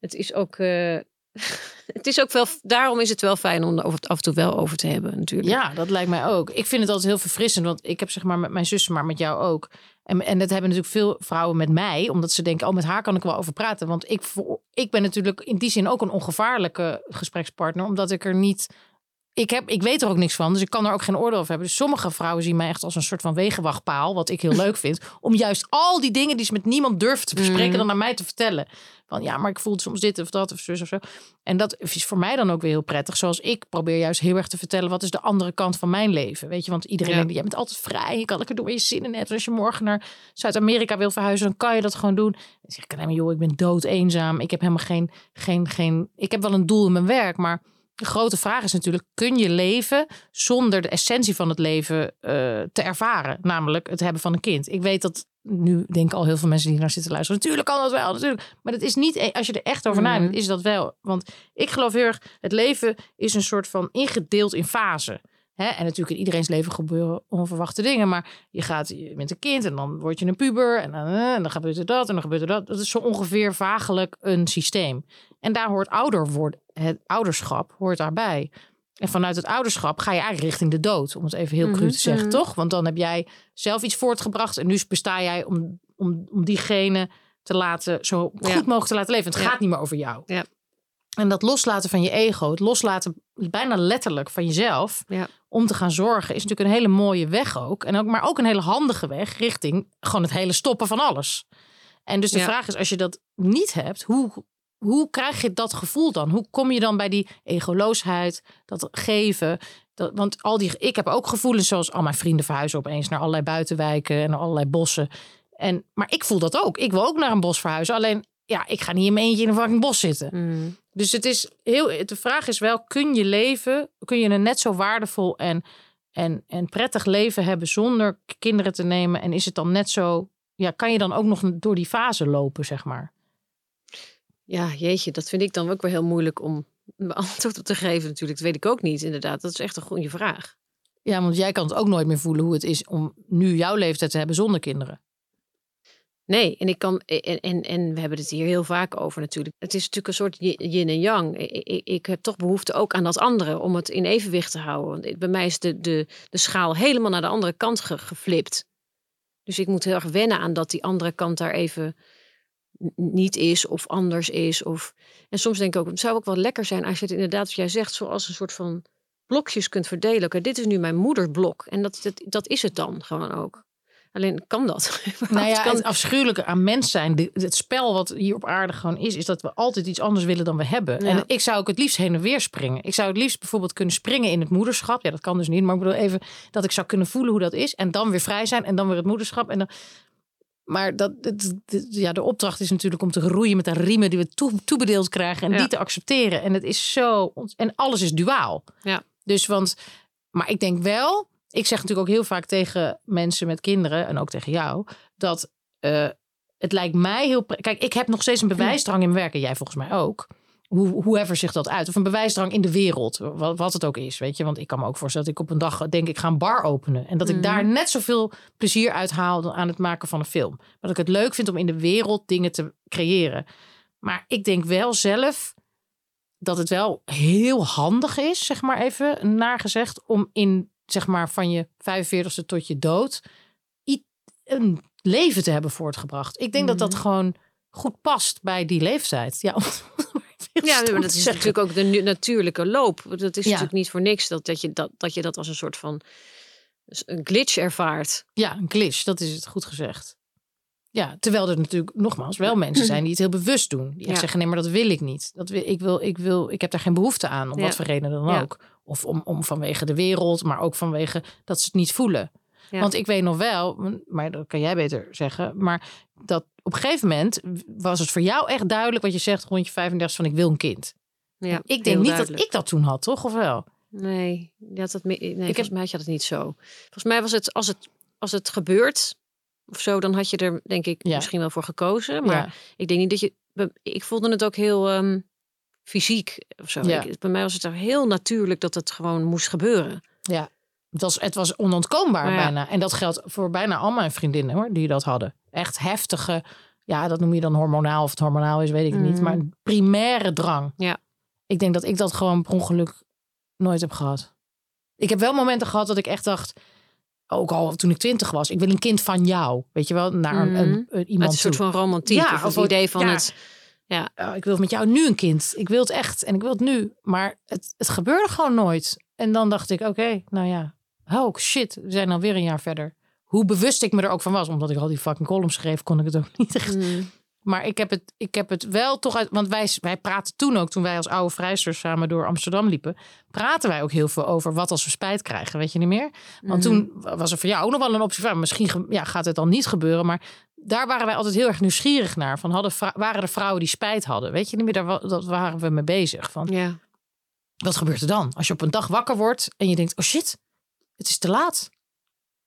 het is ook... eh, het is ook wel, daarom is het wel fijn om er af en toe wel over te hebben, natuurlijk. Ja, dat lijkt mij ook. Ik vind het altijd heel verfrissend, want ik heb zeg maar met mijn zussen, maar met jou ook. En, en dat hebben natuurlijk veel vrouwen met mij, omdat ze denken, oh, met haar kan ik wel over praten. Want ik, ik ben natuurlijk in die zin ook een ongevaarlijke gesprekspartner, omdat ik er niet. Ik, heb, ik weet er ook niks van, dus ik kan er ook geen oordeel over hebben. Dus sommige vrouwen zien mij echt als een soort van wegenwachtpaal, wat ik heel leuk vind. Om juist al die dingen die ze met niemand durven te bespreken, Mhm. dan naar mij te vertellen. Van ja, maar ik voel soms dit of dat of zus of zo. En dat is voor mij dan ook weer heel prettig. Zoals ik probeer juist heel erg te vertellen wat is de andere kant van mijn leven. Weet je, want iedereen Ja. denkt, jij bent altijd vrij. Je kan lekker doen waar je zin in hebt. En als je morgen naar Zuid-Amerika wil verhuizen, dan kan je dat gewoon doen. Dan zeg ik, nee, joh, ik ben dood eenzaam. Ik heb helemaal geen, geen, geen. Ik heb wel een doel in mijn werk, maar de grote vraag is natuurlijk: kun je leven zonder de essentie van het leven eh, te ervaren? Namelijk het hebben van een kind. Ik weet dat nu denken al heel veel mensen die naar zitten luisteren. Natuurlijk kan dat wel, natuurlijk. Maar dat is niet, e- als je er echt over Mhm. nadenkt, is dat wel. Want ik geloof heel erg, het leven is een soort van ingedeeld in fasen. Hè? En natuurlijk in iedereen's leven gebeuren onverwachte dingen. Maar je gaat je bent een kind en dan word je een puber. En dan, eh, en dan gebeurt er dat en dan gebeurt er dat. Dat is zo ongeveer vagelijk een systeem. En daar hoort ouder worden, het ouderschap hoort daarbij. En vanuit het ouderschap ga je eigenlijk richting de dood. Om het even heel cru Mhm, te zeggen, mhm. toch? Want dan heb jij zelf iets voortgebracht. En nu besta jij om, om, om diegene te laten, zo goed Ja. mogelijk te laten leven. Het Ja. gaat niet meer over jou. Ja. En dat loslaten van je ego, het loslaten bijna letterlijk van jezelf, Ja. om te gaan zorgen, is natuurlijk een hele mooie weg ook. En ook maar ook een hele handige weg richting gewoon het hele stoppen van alles. En dus de Ja. vraag is, als je dat niet hebt, hoe, hoe krijg je dat gevoel dan? Hoe kom je dan bij die egoloosheid, dat geven? Dat, want al die, ik heb ook gevoelens zoals al mijn vrienden verhuizen opeens naar allerlei buitenwijken en naar allerlei bossen. En, maar ik voel dat ook. Ik wil ook naar een bos verhuizen. Alleen, ja, ik ga niet in mijn eentje in een fucking bos zitten. Mm. Dus het is heel, de vraag is wel, kun je leven, kun je een net zo waardevol en, en, en prettig leven hebben zonder kinderen te nemen? En is het dan net zo, ja, kan je dan ook nog door die fase lopen, zeg maar? Ja, jeetje, dat vind ik dan ook weer heel moeilijk om een antwoord op te geven natuurlijk. Dat weet ik ook niet, inderdaad. Dat is echt een goede vraag. Ja, want jij kan het ook nooit meer voelen hoe het is om nu jouw leeftijd te hebben zonder kinderen. Nee, en ik kan en, en, en we hebben het hier heel vaak over natuurlijk. Het is natuurlijk een soort yin en yang. Ik, ik, heb toch behoefte ook aan dat andere om het in evenwicht te houden. Want bij mij is de, de, de schaal helemaal naar de andere kant ge- geflipt. Dus ik moet heel erg wennen aan dat die andere kant daar even niet is of anders is. Of... En soms denk ik ook, het zou ook wel lekker zijn als je het inderdaad, wat jij zegt, zoals een soort van blokjes kunt verdelen. Dit is nu mijn moederblok. En dat, dat, dat is het dan gewoon ook. Alleen kan dat? Nou ja, kan, het afschuwelijke aan mens zijn, de- het spel wat hier op aarde gewoon is, is dat we altijd iets anders willen dan we hebben. Ja. En ik zou ook het liefst heen en weer springen. Ik zou het liefst bijvoorbeeld kunnen springen in het moederschap. Ja, dat kan dus niet, maar ik bedoel even dat ik zou kunnen voelen hoe dat is. En dan weer vrij zijn en dan weer het moederschap. En dan... Maar dat, het- het- ja, de opdracht is natuurlijk om te roeien met de riemen die we toe, toebedeeld krijgen en Ja. die te accepteren. En het is zo. En alles is duaal. Ja. Dus want, maar ik denk wel, ik zeg natuurlijk ook heel vaak tegen mensen met kinderen en ook tegen jou, dat eh, het lijkt mij heel. Kijk, ik heb nog steeds een bewijsdrang in mijn werk en jij volgens mij ook. Hoe, whoever zich dat uit. Of een bewijsdrang in de wereld. Wat, wat het ook is, weet je. Want ik kan me ook voorstellen dat ik op een dag denk ik ga een bar openen. En dat ik Mhm. daar net zoveel plezier uit haal dan aan het maken van een film. Maar dat ik het leuk vind om in de wereld dingen te creëren. Maar ik denk wel zelf dat het wel heel handig is, zeg maar even naargezegd, om in zeg maar van je 45ste tot je dood een leven te hebben voortgebracht. Ik denk dat dat Mhm. gewoon goed past bij die leeftijd. Ja, om- ja, maar dat is zeggen. natuurlijk ook de natuurlijke loop. Dat is Ja. natuurlijk niet voor niks dat, dat, je dat, dat je dat als een soort van een glitch ervaart. Ja, een glitch, dat is het goed gezegd. Ja, terwijl er natuurlijk nogmaals wel mensen zijn die het heel bewust doen. Die Ja. zeggen, nee, maar dat wil ik niet. Dat wil, ik, wil, ik, wil, ik heb daar geen behoefte aan, om Ja. wat voor reden dan ook. Of om, om vanwege de wereld, maar ook vanwege dat ze het niet voelen. Ja. Want ik weet nog wel, maar dat kan jij beter zeggen, maar dat op een gegeven moment was het voor jou echt duidelijk wat je zegt rond je 35 van ik wil een kind. Ja, ik denk niet duidelijk. dat ik dat toen had, toch? Of wel? Nee, dat, me- nee volgens mij had je dat niet zo. Volgens mij was het als het, als het gebeurt of zo, dan had je er denk ik Ja. misschien wel voor gekozen. Maar Ja. ik denk niet dat je... Ik voelde het ook heel ehm, fysiek of zo. Ja. Ik- bij mij was het er heel natuurlijk dat het gewoon moest gebeuren. Ja, het was, het was onontkoombaar ja. bijna. En dat geldt voor bijna al mijn vriendinnen hoor, die dat hadden. Echt heftige, ja, dat noem je dan hormonaal. Of het hormonaal is, weet ik niet. Mhm. Maar primaire drang. Ja. Ik denk dat ik dat gewoon per ongeluk nooit heb gehad. Ik heb wel momenten gehad dat ik echt dacht, ook al toen ik twintig was, ik wil een kind van jou. Weet je wel, naar een, een, een- Met iemand een soort toe. van romantiek. Ja, of of het idee van ja. het... Ja, ik wil met jou nu een kind. Ik wil het echt en ik wil het nu. Maar het, het gebeurde gewoon nooit. En dan dacht ik, oké, nou ja. Oh shit, we zijn alweer een jaar verder. Hoe bewust ik me er ook van was. Omdat ik al die fucking columns schreef, kon ik het ook niet echt. mm, Maar ik heb het, ik heb het wel toch uit... Want wij, wij praten toen ook, toen wij als oude vrijsters samen door Amsterdam liepen... praten wij ook heel veel over wat als we spijt krijgen. Weet je niet meer? Want mhm. toen was er voor jou ook nog wel een optie van... misschien ja, gaat het dan niet gebeuren. Maar daar waren wij altijd heel erg nieuwsgierig naar. Van hadden, waren er vrouwen die spijt hadden? Weet je niet meer? Daar, dat waren we mee bezig. Van, Ja, wat gebeurt er dan? Als je op een dag wakker wordt en je denkt... oh shit, het is te laat.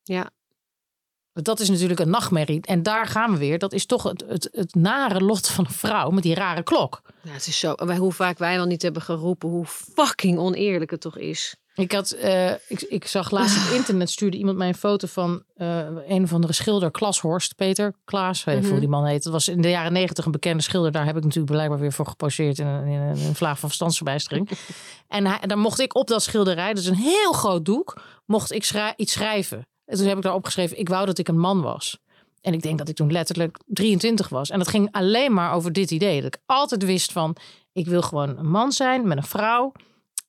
ja. Dat is natuurlijk een nachtmerrie. En daar gaan we weer. Dat is toch het, het, het nare lot van een vrouw met die rare klok. ja, het is zo. Wij, hoe vaak wij wel niet hebben geroepen hoe fucking oneerlijk het toch is. Ik, had, eh, ik, ik zag laatst op internet stuurde iemand mij een foto van eh, een of andere schilder, Klashorst, Peter Klaas, ik Mhm. hoe die man heet. Dat was in de jaren negentig een bekende schilder. Daar heb ik natuurlijk blijkbaar weer voor geposeerd in een, in een, vlaag van verstandsverbijstering. en hij, dan mocht ik op dat schilderij, dat is een heel groot doek, mocht ik schrij- iets schrijven. En toen heb ik daar opgeschreven, ik wou dat ik een man was. En ik denk dat ik toen letterlijk 23 was. En dat ging alleen maar over dit idee. Dat ik altijd wist van, ik wil gewoon een man zijn met een vrouw.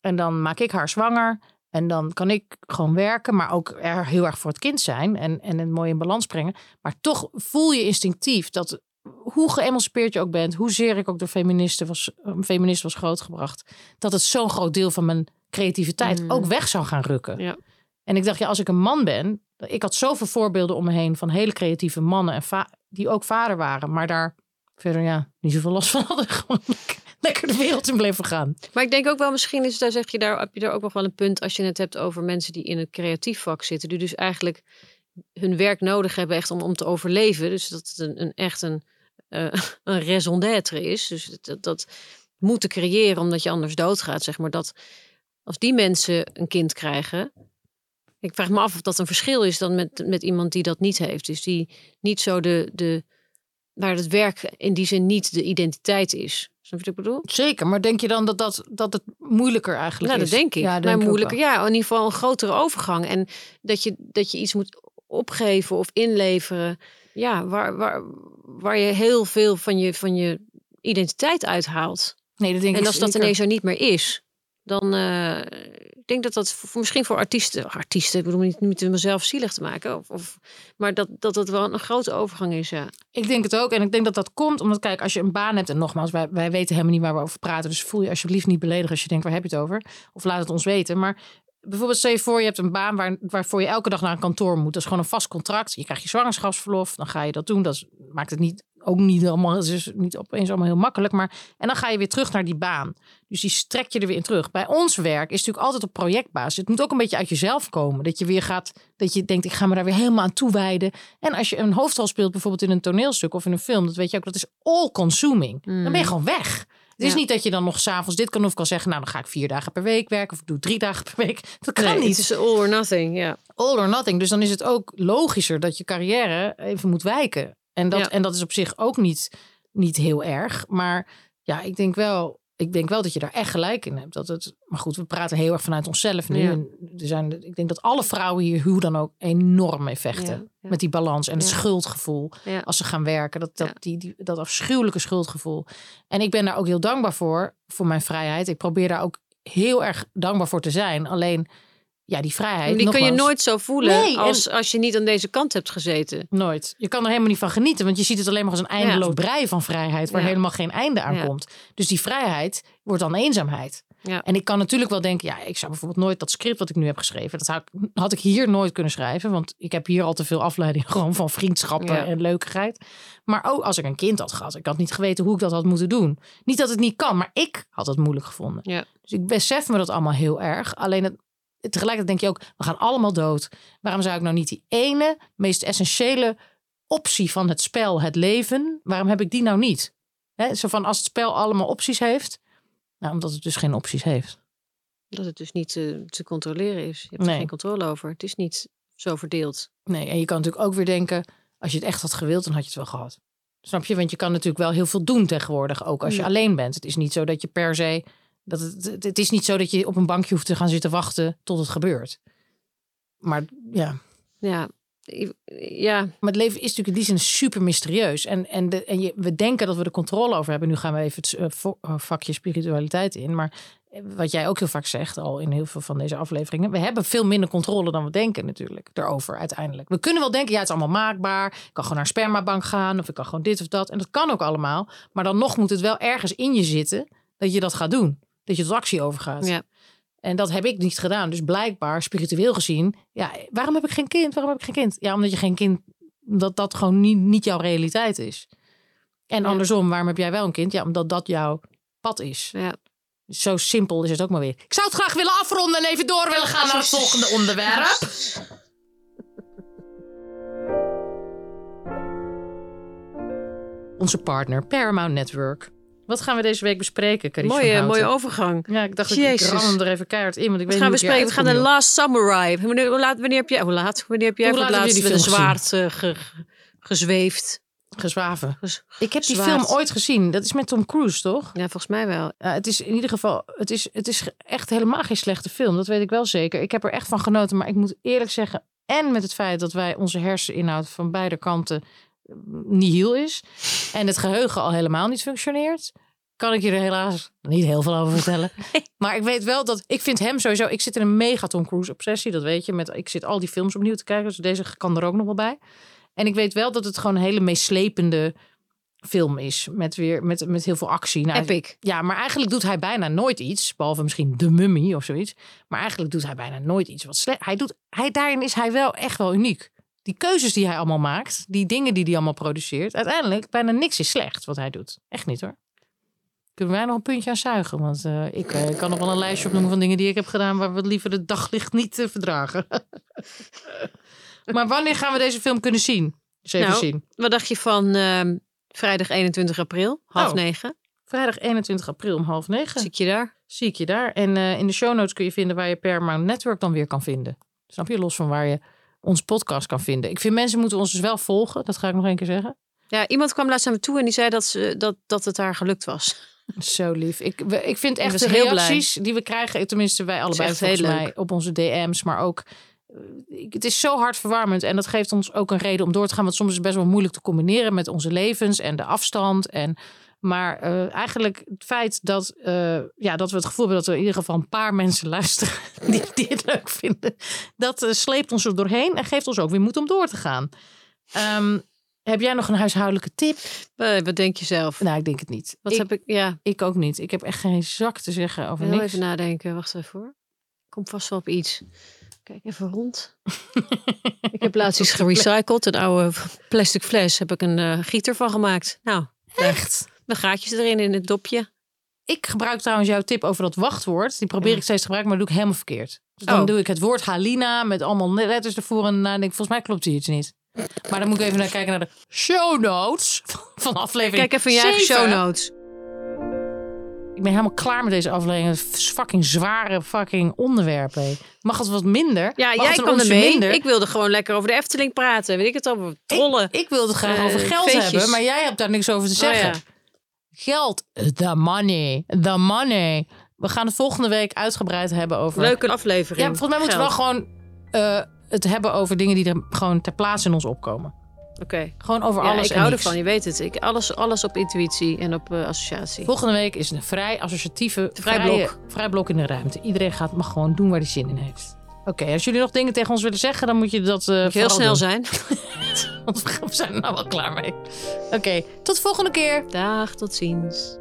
En dan maak ik haar zwanger. En dan kan ik gewoon werken, maar ook er heel erg voor het kind zijn. En, en het mooi in balans brengen. Maar toch voel je instinctief dat hoe geëmancipeerd je ook bent, hoezeer ik ook door feministen was, feminist was grootgebracht, dat het zo'n groot deel van mijn creativiteit Mm. ook weg zou gaan rukken. Ja. En ik dacht, ja, als ik een man ben, ik had zoveel voorbeelden om me heen van hele creatieve mannen en die ook vader waren, maar daar verder ja niet zoveel last van hadden. Gewoon lekker- de wereld in bleven gaan. Maar ik denk ook wel, misschien is daar zeg je daar, heb je daar ook nog wel een punt als je het hebt over mensen die in het creatief vak zitten, die dus eigenlijk hun werk nodig hebben echt om, om te overleven. Dus dat het een, een echt een, eh, een raison d'être is. Dus dat, dat moeten creëren omdat je anders doodgaat, zeg maar. Dat als die mensen een kind krijgen. Ik vraag me af of dat een verschil is dan met, met iemand die dat niet heeft. Dus die niet zo de, de. waar het werk in die zin niet de identiteit is. Snap je wat ik bedoel? Zeker, maar denk je dan dat, dat, dat het moeilijker eigenlijk Nou, is? dat denk ik. Ja, maar denk ook moeilijker. Ja, in ieder geval een grotere overgang. En dat je, dat je iets moet opgeven of inleveren. Ja, waar, waar, waar je heel veel van je, van je identiteit uithaalt. Nee, dat denk En ik als dat ineens er niet meer is, dan eh, ik denk dat dat voor, misschien voor artiesten, artiesten, ik bedoel niet, niet mezelf zielig te maken, of, of, maar dat, dat dat wel een grote overgang is. Ja. Ik denk het ook. En ik denk dat dat komt omdat, kijk, als je een baan hebt... en nogmaals, wij, wij weten helemaal niet waar we over praten... dus voel je alsjeblieft niet beledigd als je denkt, waar heb je het over? Of laat het ons weten. Maar bijvoorbeeld stel je voor, je hebt een baan... Waar, waarvoor je elke dag naar een kantoor moet. Dat is gewoon een vast contract. Je krijgt je zwangerschapsverlof, dan ga je dat doen. Dat is- maakt het niet, ook niet allemaal... Het is niet opeens allemaal heel makkelijk. Maar, en dan ga je weer terug naar die baan. Dus die strek je er weer in terug. Bij ons werk is natuurlijk altijd op projectbasis. Het moet ook een beetje uit jezelf komen. Dat je weer gaat, dat je denkt, ik ga me daar weer helemaal aan toewijden. En als je een hoofdrol speelt, bijvoorbeeld in een toneelstuk of in een film, dat weet je ook, dat is all consuming. Dan ben je gewoon weg. Het is niet dat je dan nog s'avonds dit kan of kan zeggen, nou dan ga ik vier dagen per week werken of ik doe drie dagen per week. Dat kan Nee, niet. Het is all or nothing, ja. All or nothing. Dus dan is het ook logischer dat je carrière even moet wijken. En dat, en dat is op zich ook niet, niet heel erg. Maar ja, ik denk wel. Ik denk wel dat je daar echt gelijk in hebt. Dat het, maar goed, we praten heel erg vanuit onszelf nu. Ja. En er zijn, ik denk dat alle vrouwen hier hoe dan ook enorm mee vechten. Ja, ja. Met die balans en het schuldgevoel als ze gaan werken. Dat, dat, die, dat afschuwelijke schuldgevoel. En ik ben daar ook heel dankbaar voor, voor mijn vrijheid. Ik probeer daar ook heel erg dankbaar voor te zijn. Alleen, ja, die vrijheid. Die kun je nooit zo voelen Nee, en- als, als je niet aan deze kant hebt gezeten. Nooit. Je kan er helemaal niet van genieten, want je ziet het alleen maar als een eindeloos Ja. brei van vrijheid, waar Ja. helemaal geen einde aan Ja. komt. Dus die vrijheid wordt dan eenzaamheid. En ik kan natuurlijk wel denken, ja, ik zou bijvoorbeeld nooit dat script wat ik nu heb geschreven, dat zou ik, had ik hier nooit kunnen schrijven, want ik heb hier al te veel afleiding gewoon van vriendschappen en leukigheid. Maar ook als ik een kind had gehad, ik had niet geweten hoe ik dat had moeten doen. Niet dat het niet kan, maar ik had het moeilijk gevonden. Dus ik besef me dat allemaal heel erg. Alleen het, tegelijkertijd denk je ook, we gaan allemaal dood. Waarom zou ik nou niet die ene, meest essentiële optie van het spel, het leven, waarom heb ik die nou niet? Hè, zo van als het spel allemaal opties heeft. Nou, omdat het dus geen opties heeft. Dat het dus niet te, te controleren is. Je hebt Nee. er geen controle over. Het is niet zo verdeeld. Nee, en je kan natuurlijk ook weer denken, als je het echt had gewild, dan had je het wel gehad. Snap je? Want je kan natuurlijk wel heel veel doen tegenwoordig, ook als je Ja. alleen bent. Het is niet zo dat je per se, dat het, is niet zo dat je op een bankje hoeft te gaan zitten wachten tot het gebeurt. Maar ja, Ja, ja, Maar het leven is natuurlijk in die zin super mysterieus. En, en, de, en je, we denken dat we er controle over hebben. Nu gaan we even het eh, eh, vakje spiritualiteit in. Maar eh, wat jij ook heel vaak zegt, al in heel veel van deze afleveringen. We hebben veel minder controle dan we denken natuurlijk. Daarover uiteindelijk. We kunnen wel denken, ja het is allemaal maakbaar. Ik kan gewoon naar een spermabank gaan. Of ik kan gewoon dit of dat. En dat kan ook allemaal. Maar dan nog moet het wel ergens in je zitten. Dat je dat gaat doen. Dat je tot actie overgaat. ja. En dat heb ik niet gedaan. Dus blijkbaar, spiritueel gezien, ja, waarom heb ik geen kind? Waarom heb ik geen kind? Ja, omdat je geen kind, dat dat gewoon niet, niet jouw realiteit is. En Ja. andersom, waarom heb jij wel een kind? Ja, omdat dat jouw pad is. ja. Zo simpel is het ook maar weer. Ik zou het graag willen afronden en even door willen gaan naar het volgende onderwerp. Onze partner Paramount Network. Wat gaan we deze week bespreken, Carice van Mooie, mooie overgang. Ja, ik dacht, ik Jezus. ram hem er even keihard in, want ik weet gaan we niet hoe ik spreken? We gaan de Last Samurai. Wanneer, hoe laat, wanneer heb jij, hoe laat? Wanneer heb jij Hoe het laat je laatst met een zwaard eh, ge- gezweefd? Gezwaven. Ges- Ik heb die film ooit gezien. Dat is met Tom Cruise, toch? Ja, volgens mij wel. Ja, het is in ieder geval, het is, het is echt helemaal geen slechte film. Dat weet ik wel zeker. Ik heb er echt van genoten. Maar ik moet eerlijk zeggen, en met het feit dat wij onze herseninhoud van beide kanten nihil is. En het geheugen al helemaal niet functioneert. Kan ik je er helaas niet heel veel over vertellen. Maar ik weet wel dat ik vind hem sowieso. Ik zit in een mega Tom Cruise obsessie, dat weet je. Met, ik zit al die films opnieuw te kijken, dus deze kan er ook nog wel bij. En ik weet wel dat het gewoon een hele meeslepende film is. Met, weer, met, met heel veel actie. Nou, Epic. ja, maar eigenlijk doet hij bijna nooit iets. Behalve misschien de mummy of zoiets. Maar eigenlijk doet hij bijna nooit iets wat slecht. Hij doet, hij, daarin is hij wel echt wel uniek. Die keuzes die hij allemaal maakt. Die dingen die hij allemaal produceert. Uiteindelijk bijna niks is slecht wat hij doet. Echt niet hoor. Kunnen wij nog een puntje aan zuigen? Want eh, ik eh, kan nog wel een lijstje opnoemen van dingen die ik heb gedaan... waar we liever het daglicht niet eh, verdragen. maar wanneer gaan we deze film kunnen zien? Eens even Nou, zien. Wat dacht je van ehm, vrijdag 21 april, half Oh. negen? Vrijdag 21 april om half negen. Zie ik je daar? zie ik je daar. En in de show notes kun je vinden waar je Paramount Network dan weer kan vinden. Snap je? Los van waar je ons podcast kan vinden. Ik vind mensen moeten ons dus wel volgen. Dat ga ik nog één keer zeggen. Ja, iemand kwam laatst naar me toe en die zei dat, ze, dat, dat het haar gelukt was. Zo lief. Ik, we- ik vind echt de reacties die we krijgen, tenminste wij allebei volgens mij leuk. op onze DM's, maar ook ik- het is zo hartverwarmend. En dat geeft ons ook een reden om door te gaan. Want soms is het best wel moeilijk te combineren met onze levens en de afstand. En, maar eh, eigenlijk het feit dat, eh, ja, dat we het gevoel hebben dat er in ieder geval een paar mensen luisteren die dit leuk vinden. Dat eh, sleept ons er doorheen en geeft ons ook weer moed om door te gaan. Ehm, heb jij nog een huishoudelijke tip? Wat denk je zelf? Nou, ik denk het niet. Wat ik, heb ik? Ja, ik ook niet. Ik heb echt geen zak te zeggen over niks. even nadenken. Wacht even hoor. Kom vast wel op iets. Kijk even rond. ik heb laatst iets gerecycled. Een oude plastic fles. Heb ik een gieter van gemaakt. Nou, Echt? Met gaatjes erin in het dopje. Ik gebruik trouwens jouw tip over dat wachtwoord. Die probeer Ja. ik steeds te gebruiken, maar dat doe ik helemaal verkeerd. Dus dan Oh. doe ik het woord Halina met allemaal letters ervoor. En daarna denk ik, volgens mij klopt hier iets niet. Maar dan moet ik even naar kijken naar de show notes van aflevering Kijk even in je eigen show notes. Ik ben helemaal klaar met deze aflevering. Het is fucking zware fucking onderwerp. hé. Mag het wat minder? Ja, Mag jij ermee. minder? Ik wilde gewoon lekker over de Efteling praten. Weet ik het al? Trollen. Ik, ik wilde graag Eh, over geld feestjes. hebben, maar jij hebt daar niks over te Oh, zeggen. ja. Geld, the money, the money. We gaan het volgende week uitgebreid hebben over... Leuke aflevering. Ja, volgens mij moeten we wel gewoon eh, het hebben over dingen die er gewoon ter plaatse in ons opkomen. Oké. Gewoon over Ja, alles ik en hou niks. ervan. Je weet het. Ik, alles, alles op intuïtie en op eh, associatie. Volgende week is een vrij associatieve, Vrij vrije- blok. vrij blok in de ruimte. Iedereen gaat mag gewoon doen waar hij zin in heeft. Oké, als jullie nog dingen tegen ons willen zeggen, dan moet je dat Moet je heel snel doen. zijn. Want we zijn er nou wel klaar mee. Oké, tot de volgende keer. Dag, tot ziens.